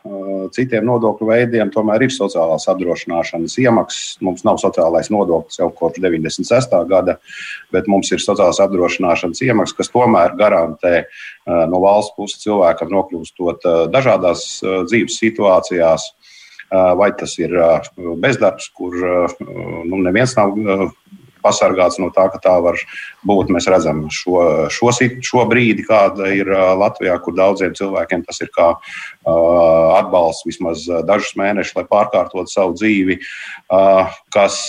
citiem nodokļu veidiem tomēr ir sociālās apdrošināšanas iemaksas. Mums nav sociālais nodoklis jau kopš 96. gada, bet mums ir sociālās apdrošināšanas iemaksas, kas tomēr garantē uh, no valsts puses cilvēkam nokļūstot dažādās dzīves situācijās. Vai tas ir bezdarbs, kur nu, neviens nav pasargāts no tā, ka tā var būt. Mēs redzam šo, šo, šo brīdi, kāda ir Latvijā, kur daudziem cilvēkiem tas ir kā atbalsts vismaz dažus mēnešus, lai pārkārtotu savu dzīvi, kas,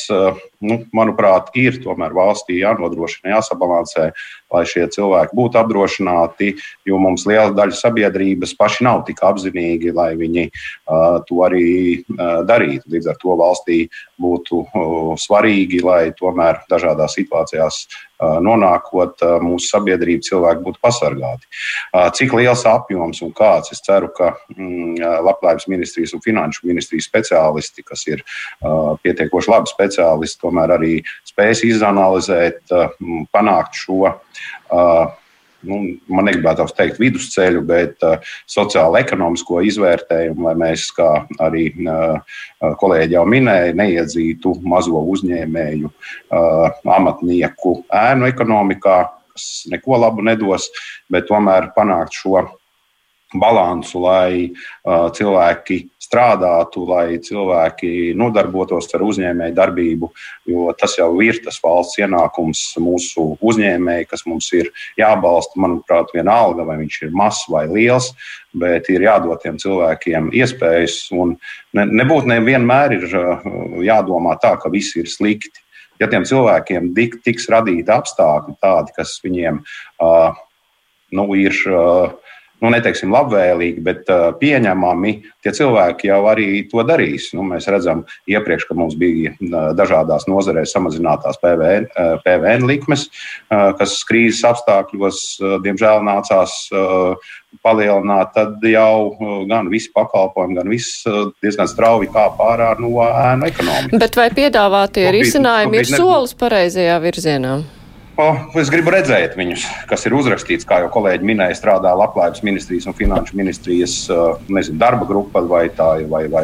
nu, manuprāt, ir tomēr valstī jānodrošina, jāsabalansē, lai šie cilvēki būtu apdrošināti, jo mums liela daļa sabiedrības paši nav tik apzinīgi, lai viņi to arī darītu. Līdz ar to valstī būtu svarīgi, lai tomēr dažādās situācijās nonākot mūsu sabiedrība, cilvēki būtu pasargāti. Cik liels apjoms un kāds? Es ceru, ka mm, Labklājības ministrijas un Finanšu ministrijas speciālisti, kas ir pietiekoši labi speciālisti, tomēr arī spēs izanalizēt, panākt šo nu, man negribētu teikt vidusceļu, bet uh, sociālo-ekonomisko izvērtējumu, lai mēs, kā arī uh, kolēģi jau minēja, neiedzītu mazo uzņēmēju, uh, amatnieku ēnu ekonomikā, kas neko labu nedos, bet tomēr panākt šo balansu, lai uh, cilvēki strādātu, lai cilvēki nodarbotos ar uzņēmēju darbību, jo tas jau ir tas valsts ienākums mūsu uzņēmēji, kas mums ir jābalsta, manuprāt, vienalga, vai viņš ir mazs vai liels, bet ir jādod tiem cilvēkiem iespējas. Ne, nebūtu nevienmēr ir jādomā tā, ka viss ir slikti. Ja tiem cilvēkiem tiks radīti apstākļi tādi, kas viņiem uh, nu, ir uh, nu, neteiksim, labvēlīgi, bet uh, pieņemami, tie cilvēki jau arī to darīs. Nu, mēs redzam, iepriekš, ka mums bija uh, dažādās nozarēs samazinātās PVN, uh, PVN likmes, uh, kas krīzes apstākļos, uh, diemžēl, nācās uh, palielināt, tad jau uh, gan visi pakalpojumi, gan viss uh, diezgan strauji kāpā ārā no ēnu ekonomikas. Bet vai piedāvātie risinājumi ir solis pareizajā virzienā? Es gribu redzēt viņus, kas ir uzrakstīts, kā jau kolēģi minēja, strādā Labklājības ministrijas un Finanšu ministrijas nezinu, darba grupa vai, tā, vai, vai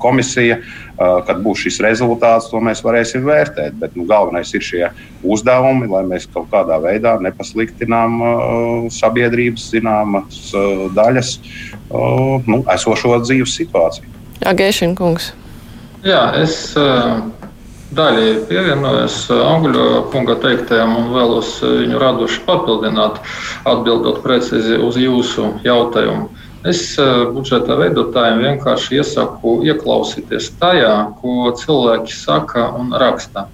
komisija. Kad būs šis rezultāts, to mēs varēsim vērtēt. Bet nu, galvenais ir šie uzdevumi, lai mēs kaut kādā veidā nepasliktinām sabiedrības zināmas daļas nu, esošo dzīves situāciju. Agēšana kungs. Jā, es daļai pievienojos eh, Angļu kunga teiktajam un vēlos eh, viņu radoši papildināt, atbildot precīzi uz jūsu jautājumu. Es eh, budžeta veidotājiem vienkārši iesaku ieklausīties tajā, ko cilvēki saka un raksta.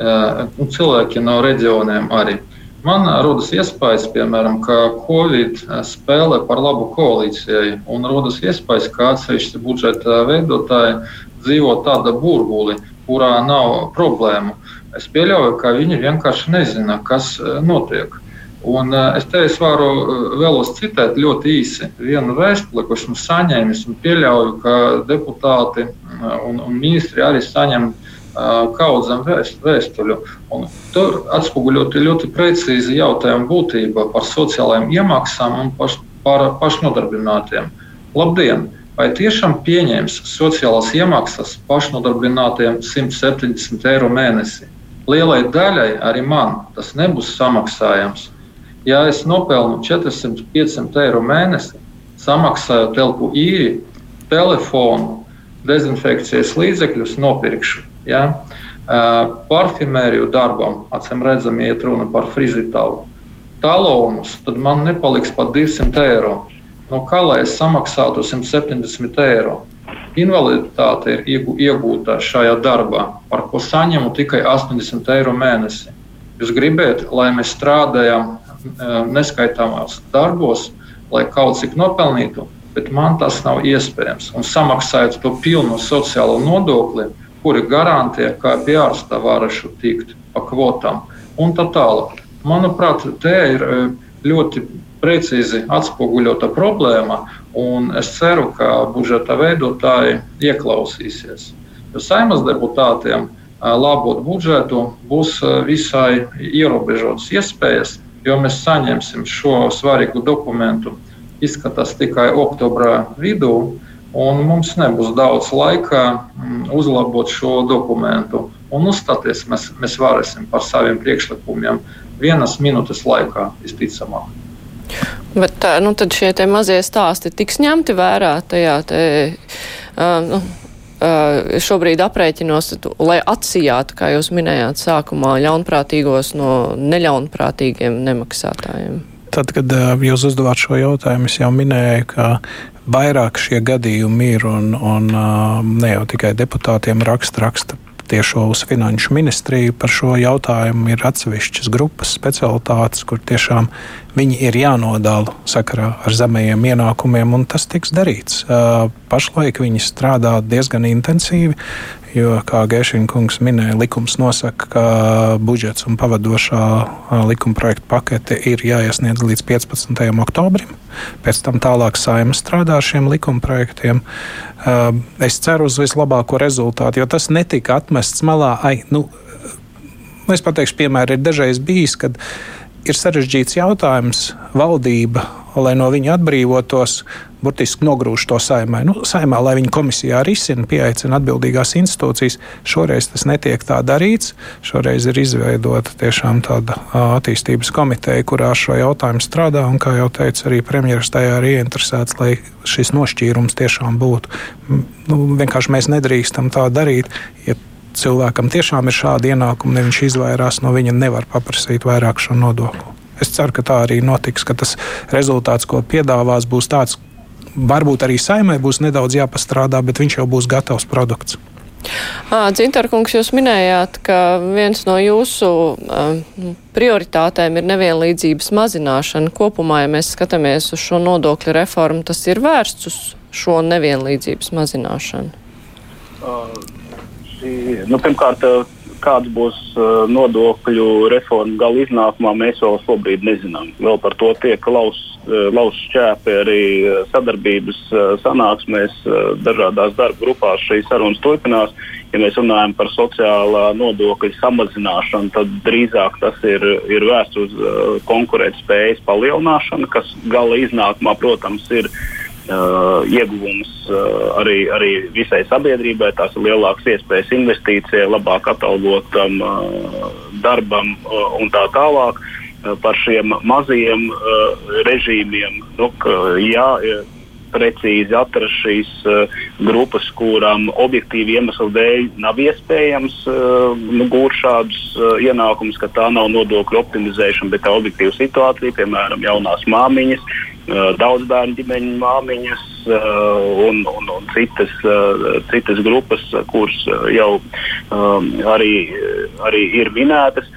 Cilvēki no reģioniem arī. Man rodas iespējas, piemēram, ka Covid spēlē par labu koalīcijai, un rodas iespējas, ka atsevišķi budžeta veidotāji dzīvo tāda burbuli, kurā nav problēmu. Es pieļauju, ka viņi vienkārši nezina, kas e, notiek. Un e, es te es varu e, vēlos citēt ļoti īsi vienu vēstuli, ko esmu saņēmis, un pieļauju, ka deputāti un, un ministri arī saņem kaudzam vēstuļu. Un tur atspoguļoti ļoti precīzi jautājumu būtība par sociālajām iemaksām un paš, par pašnodarbinātiem. Labdien! Vai tiešām pieņems sociālās iemaksas pašnodarbinātiem 170 eiro mēnesī. Lielai daļai, arī man, tas nebūs samaksājams. Ja es nopelnu 400-500 eiro mēnesī, samaksāju telpu īri, telefonu, dezinfekcijas līdzekļus nopirkšu. Ja? Parfimēriju darbam, acīm redzam, iet runa par frizitālu. Talonus, tad man nepaliks pat 200 eiro. No lai es samaksātu 170 eiro? Invaliditāte ir iegūta šajā darbā, par ko saņemu tikai 80 eiro mēnesī. Jūs gribat, lai mēs strādājam neskaitāmās darbos, lai kaut cik nopelnītu, bet man tas nav iespējams. Un samaksājot to pilnu sociālo nodokli, kuri garantē, ka pie ārsta varēšu tikt pa kvotām un tā tālāk. Manuprāt, te ir e, ļoti precīzi atspoguļota problēma, un es ceru, ka budžeta veidotāji ieklausīsies. Jo saimnes deputātiem labot budžetu būs visai ierobežotas iespējas, jo mēs saņemsim šo svarīgu dokumentu izskatās tikai oktobra vidū, un mums nebūs daudz laika uzlabot šo dokumentu. Un uzstāties mēs, mēs varēsim par saviem priekšlikumiem vienas minūtes laikā, visticamāk. Bet nu, tad šie mazie stāsti tiks ņemti vērā tajā te, uh, nu, uh, šobrīd aprēķinos, lai atsijātu, kā jūs minējāt, sākumā ļaunprātīgos no neļaunprātīgiem nemaksātājiem. Tad, kad jūs uzdevāt šo jautājumu, es jau minēju, ka vairāk šie gadījumi ir un, un ne jau tikai deputātiem raksta, raksta tiešo uz finanšu ministriju par šo jautājumu. Ir atsevišķas grupas, specialitātes, kur tiešām viņi ir jānodala sakarā ar zemajiem ienākumiem, un tas tiks darīts. Pašlaik viņi strādā diezgan intensīvi. Jo, kā Gēšina kungs minēja, likums nosaka, ka budžets un pavadošā likuma projekta pakete ir jāiesniedz līdz 15. oktobrim. Pēc tam tālāk saimnes strādā ar šiem likuma projektiem. Es ceru uz vislabāko rezultātu, jo tas netika atmests malā. Ai, nu, es pateikšu, piemēram, ir dažreiz bijis, kad ir sarežģīts jautājums valdība, lai no viņa atbrīvotos burtiski nogrūž to saimē. Nu, saimā, lai viņi komisijā risina, pieaicina atbildīgās institūcijas. Šoreiz tas netiek tā darīts. Šoreiz ir izveidota tiešām tāda attīstības komiteja, kurā šo jautājumu strādā. Un, kā jau teicu, arī premjeras tajā ir ieinteresēts, lai šis nošķīrums tiešām būtu. Nu, vienkārši mēs nedrīkstam tā darīt. Ja cilvēkam tiešām ir šādi ienākumi, ne viņš izvairās no viņa, nevar paprasīt vairāk šo nodokli. Es ceru, ka tā arī notiks, ka tas rezultāts, ko piedāvās, būs tāds, varbūt arī saimē būs nedaudz jāpastrādā, bet viņš jau būs gatavs produkts. Dzintarkungs, jūs minējāt, ka viens no jūsu uh, prioritātēm ir nevienlīdzības mazināšana. Kopumā, ja mēs skatāmies uz šo nodokļu reformu, tas ir vērsts uz šo nevienlīdzības mazināšanu. Uh, šī, nu, pirmkārt, kāds būs nodokļu reforma gala iznākumā, mēs vēl šobrīd nezinām. Vēl par to tiek lausts lauz šķēpi arī sadarbības sanāksmēs, dažādās darba grupās šīs sarunas turpinās. Ja mēs runājam par sociālā nodokļa samazināšanu, tad drīzāk tas ir, ir vērsts uz konkurētspējas palielināšanu, kas gala iznākumā, protams, ir Uh, ieguvums uh, arī, arī visai sabiedrībai. Tās ir lielākas iespējas investīcijai, labāk atalgotam uh, darbam un tā tālāk. Par šiem mazajiem režīmiem, nu, ka, jā, precīzi atrast šīs uh, grupas, kurām objektīvi iemeslu dēļ nav iespējams uh, nu, gūt šādus uh, ienākumus, ka tā nav nodokļu optimizēšana, bet tā objektīva situācija, piemēram, jaunās māmiņas, Uh, daudz bērnu ģimeņu māmiņas uh, un, un, un citas, uh, citas grupas, kuras jau um, arī, arī ir minētas.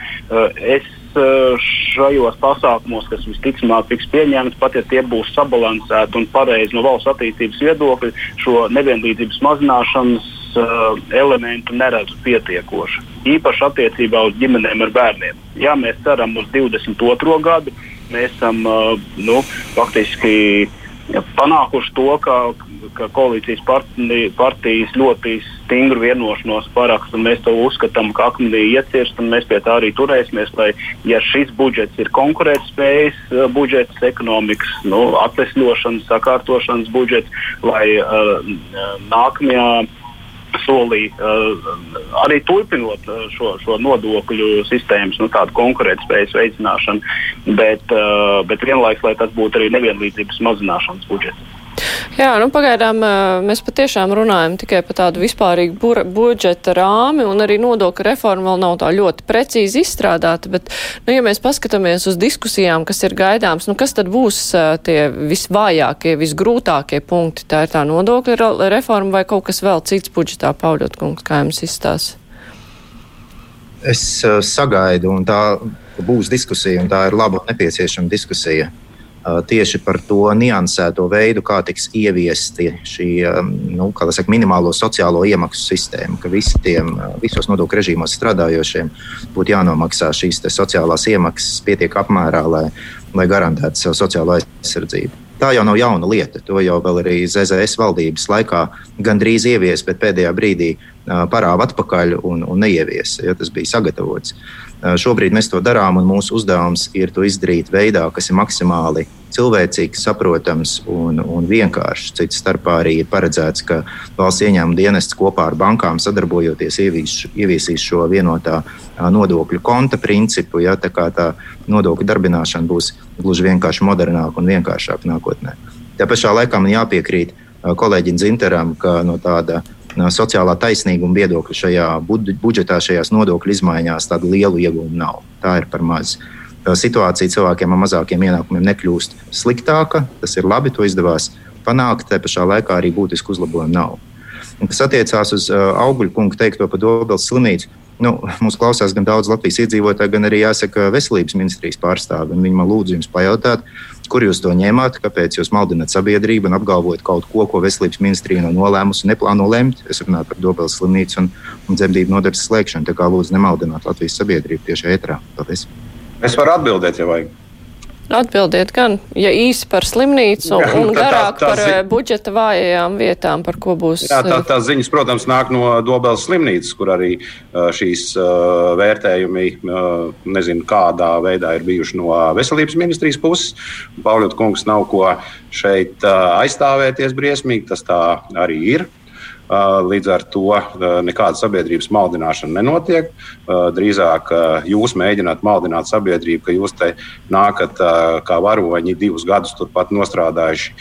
Es šajos pasākumos, kas visticamāk tiks pieņemti, pat ja tie būs sabalansēti un pareizi no valsts attīstības viedokļa, šo nevienlīdzības mazināšanas uh, elementu neredzu pietiekoši. Īpaši attiecībā uz ģimenēm ar bērniem. Jā, mēs ceram uz 22. gadu mēs esam nu, faktiski panākuši to, ka, ka koalīcijas partij, partijas ļoti stingru vienošanos paraksta. Mēs to uzskatām, ka akmenī iecirst, un mēs pie tā arī turēsimies, lai, ja šis budžets ir konkurētspējas budžets, ekonomikas nu, atvesļošanas, sakārtošanas budžets, lai uh, nākamajā solī uh, arī turpinot uh, šo, šo nodokļu sistēmas nu, konkurētspējas veicināšanu, bet, uh, bet vienlaikus, lai tas būtu arī nevienlīdzības mazināšanas budžets. Jā, nu pagaidām mēs patiešām runājam tikai par tādu vispārīgu budžeta rāmi, un arī nodokļu reforma vēl nav tā ļoti precīzi izstrādāta, bet, nu, ja mēs paskatāmies uz diskusijām, kas ir gaidāms, nu, kas tad būs tie visvājākie, visgrūtākie punkti? Tā ir tā nodokļu reforma vai kaut kas vēl cits budžetā, Pauļot kungs, kā jums izstāsta? Es sagaidu, un tā būs diskusija, un tā ir laba un nepieciešama diskusija tieši par to niansēto veidu, kā tiks ieviesti šī nu, saka, minimālo sociālo iemaksu sistēma, ka visiem, visos nodokļu režīmos strādājošiem būtu jānomaksā šīs sociālās iemaksas pietiek apmērā, lai, lai garantētu savu sociālo aizsardzību. Tā jau nav jauna lieta. To jau arī ZZS valdības laikā gandrīz ievies, bet pēdējā brīdī parāva atpakaļ un, un neieviesa, jo tas bija sagatavots. Šobrīd mēs to darām, un mūsu uzdevums ir to izdarīt veidā, kas ir maksimāli cilvēcīgs, saprotams un, un vienkāršs. Cits starpā arī ir paredzēts, ka valsts ieņēmuma dienests kopā ar bankām sadarbojoties ievies, ieviesīs šo vienotā nodokļu konta principu. Ja, tā kā tā nodokļu darbināšana būs gluži vienkārši modernāka un vienkāršāka nākotnē. Tā pašā laikā man jāpiekrīt kolēģim Zinteram, ka no tāda sociālā taisnīguma viedokļa šajā budžetā, šajās nodokļu izmaiņās tādu lielu iegūmu nav. Tā ir par maz. Situācija cilvēkiem ar mazākiem ienākumiem nekļūst sliktāka. Tas ir labi, to izdevās panākt. Te pašā laikā arī būtisku uzlabojumu nav. Un, kas attiecās uz uh, augļu kungu teikto par Dobelas slimnīcu, nu, mums klausās gan daudz Latvijas iedzīvotāju, gan arī jāsaka veselības ministrijas pārstāvi. Viņi man lūdzu jums pajautāt, kur jūs to ņēmāt, kāpēc jūs maldināt sabiedrību un apgalvojat kaut ko, ko veselības ministrija nav nolēmusi un neplāno lemt. Es runāju par Dobelas slimnīcu un, un dzemdību nodaļas slēgšanu. Tā kā lūdzu nemaldināt Latvijas sabiedrību tieši ētrā. Paldies! Es varu atbildēt, ja vajag. Atbildiet gan, ja īsi par slimnīcu jā, un garāk tā, tā, par zi... Eh, budžeta vājajām vietām, par ko būs. Jā, tā, eh, tās ziņas, protams, nāk no Dobelas slimnīcas, kur arī uh, šīs vērtējumi, nezinu, kādā veidā ir bijuši no veselības ministrijas puses. Pauļot kungs nav ko šeit aizstāvēties briesmīgi, tas tā arī ir. Līdz ar to nekāda sabiedrības maldināšana nenotiek. Drīzāk jūs mēģināt maldināt sabiedrību, ka jūs te nākat kā varoņi divus gadus turpat nostrādājuši.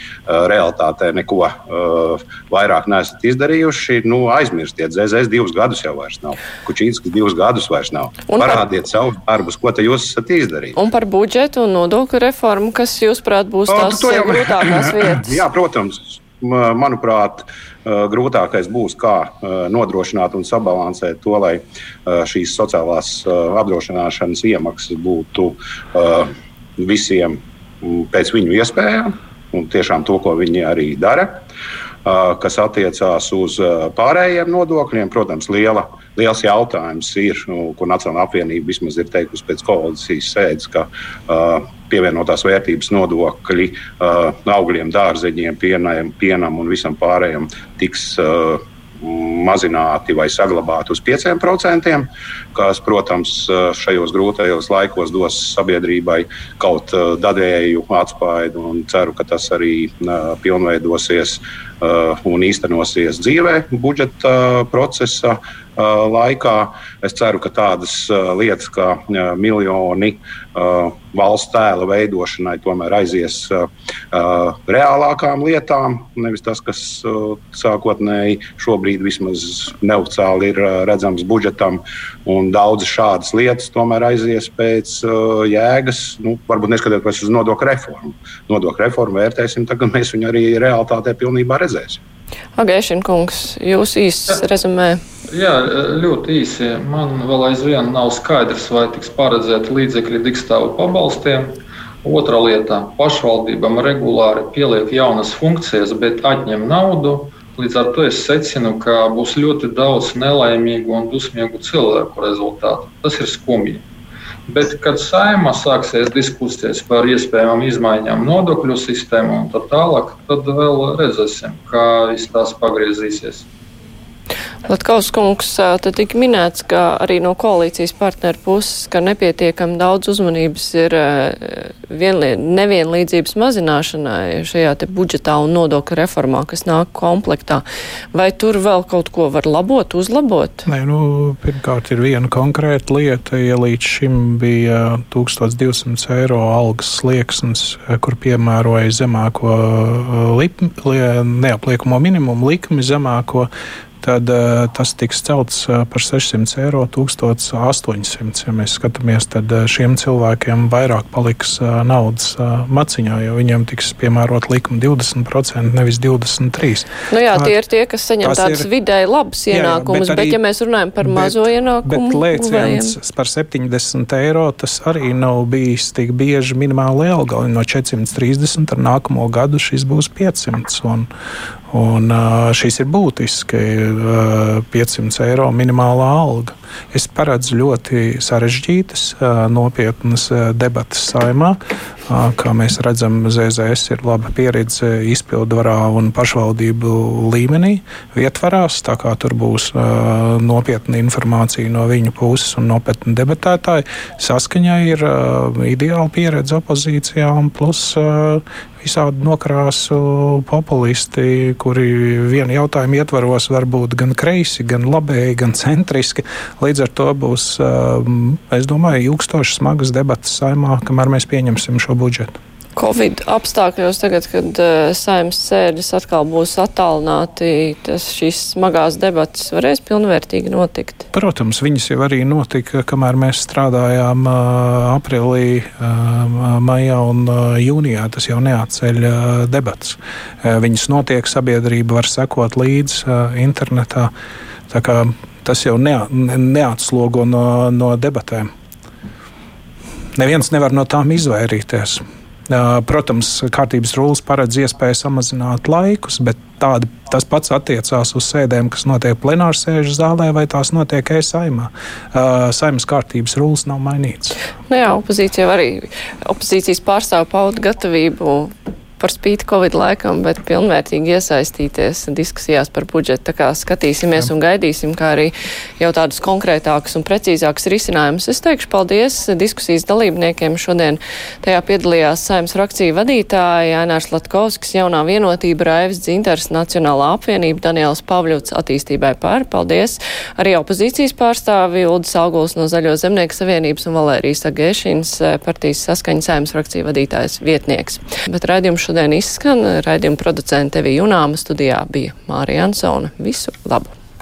Realtātē neko vairāk neesat izdarījuši. Nu, aizmirstiet, ZZS divus gadus jau vairs nav. Kučīns divus gadus vairs nav. Un Parādiet par... savus darbus, ko te jūs esat izdarījuši. Un par budžetu un nodokļu reformu, kas, jūsuprāt, būs tās o, jau... grūtākās vietas? Jā, protams. Manuprāt, Eh, grūtākais būs, kā eh, nodrošināt un sabalansēt to, lai eh, šīs sociālās apdrošināšanas iemaksas būtu visiem pēc viņu iespējām, un tiešām to, ko viņi arī dara. Kas attiecās uz pārējiem nodokļiem, protams, liela, liels jautājums ir, nu, ko Nacionāla apvienība vismaz ir teikusi pēc koalīcijas sēdes, ka pievienotās vērtības nodokļi augļiem, dārzeņiem, pienam, pienam un visam pārējiem tiks mazināti vai saglabāti uz 5%, kas, protams, šajos grūtajos laikos dos sabiedrībai kaut daļēju atspaidu un ceru, ka tas arī pilnveidosies un īstenosies dzīvē budžeta procesa laikā. Es ceru, ka tādas lietas kā miljoni valsts tēla veidošanai tomēr aizies reālākām lietām, nevis tas, kas sākotnēji šobrīd vismaz neoficiāli ir redzams budžetam. Daudzas šādas lietas tomēr aizies pēc jēgas, nu, varbūt neskatoties uz nodokļu reformu. Nodokļu reformu vērtēsim, tad mēs viņu arī realitātē pilnībā redzēsim. Agēšana kungs, jūs īsts rezumē. Jā, ļoti īsi. Man vēl aizvien nav skaidrs, vai tiks paredzēti līdzekļi digstāvu pabalstiem. Otra lieta - pašvaldībām regulāri pieliek jaunas funkcijas, bet atņem naudu. Līdz ar to es secinu, ka būs ļoti daudz nelaimīgu un dusmīgu cilvēku rezultātu. Tas ir skumji. Bet, kad saimā sāksies diskusijas par iespējamām izmaiņām nodokļu sistēmā un tā tālāk, tad vēl redzēsim, kā viss tās pagriezīsies. Latkaus kungs, te tika minēts, ka arī no koalīcijas partneru puses, ka nepietiekami daudz uzmanības ir vienlie, nevienlīdzības mazināšanai šajā te budžetā un nodokļu reformā, kas nāk komplektā. Vai tur vēl kaut ko var labot, uzlabot? Nē, nu, pirmkārt ir viena konkrēta lieta. Ja līdz šim bija 1200 eiro algas slieksnis, kur piemēroja zemāko likmi, neapliekamo minimumu likmi zemāko, tad tas tiks celts par 600 eiro, 1800. Ja mēs skatāmies, tad šiem cilvēkiem vairāk paliks naudas maciņā, jo viņiem tiks piemērot likuma 20%, nevis 23%. Nu jā, tie ir tie, kas saņem tādus vidēji labus ienākumus, bet, bet ja mēs runājam par bet, mazo ienākumu, bet lēciens par 70 eiro, tas arī nav bijis tik bieži minimāli alga. No 430 ar nākamo gadu šis būs 500. Un, Un šis ir būtiski 500 eiro minimālā alga. Es paredzu ļoti sarežģītas, nopietnas debatas saimā. Kā mēs redzam, ZZS ir laba pieredze izpildvarā un pašvaldību līmenī, vietvarās. Tā kā tur būs nopietna informācija no viņu puses un nopietni debatētāji. Saskaņai ir ideāla pieredze opozīcijā un plus visādi nokrāsu populisti, kuri vienu jautājumu ietvaros var būt gan kreisi, gan labēji, gan centriski. Līdz ar to būs, es domāju, ilgstošas smagas debatas saimā, kamēr mēs pieņemsim šo budžetu. Covid apstākļos, tagad, kad uh, saimnes sēdes atkal būs attālināti, tas šīs smagās debatas varēs pilnvērtīgi notikt? Protams, viņas jau arī notika, kamēr mēs strādājām uh, aprīlī, uh, maijā un jūnijā. Tas jau neatceļ debatas. Uh, viņas notiek, sabiedrība var sekot līdzi internetā. Tas jau nea, neatslogo no, no debatēm. Neviens nevar no tām izvairīties. Protams, kārtības rullis paredz iespēju samazināt laikus, bet tāda, tas pats attiecās uz sēdēm, kas notiek plenāru sēžu zālē vai tās notiek e-saimā. Saimas kārtības rullis nav mainīts. Nu jā, opozīcija arī opozīcijas pārstāv pauda gatavību par spīti Covid laikam, bet pilnvērtīgi iesaistīties diskusijās par budžetu. Tā kā skatīsimies Jā. un gaidīsim, kā arī jau tādus konkrētākus un precīzākus risinājumus. Es teikšu paldies diskusijas dalībniekiem. Šodien tajā piedalījās saimnes frakcija vadītāja Ainārs Latkovskis, jaunā vienotība, Raivis Dzintars, Nacionālā apvienība, Daniels Pavļots attīstībai pār. Paldies arī opozīcijas pārstāvi Uldis Auguls no Zaļo zemnieku savienības un Valērijas Agēšins partijas saskaņas saimnes frakcija vadītājs vietnieks. Bet raidījums šodien izskan. Raidījuma producente Evija Junāma studijā bija Mārija Ansona. Visu labu!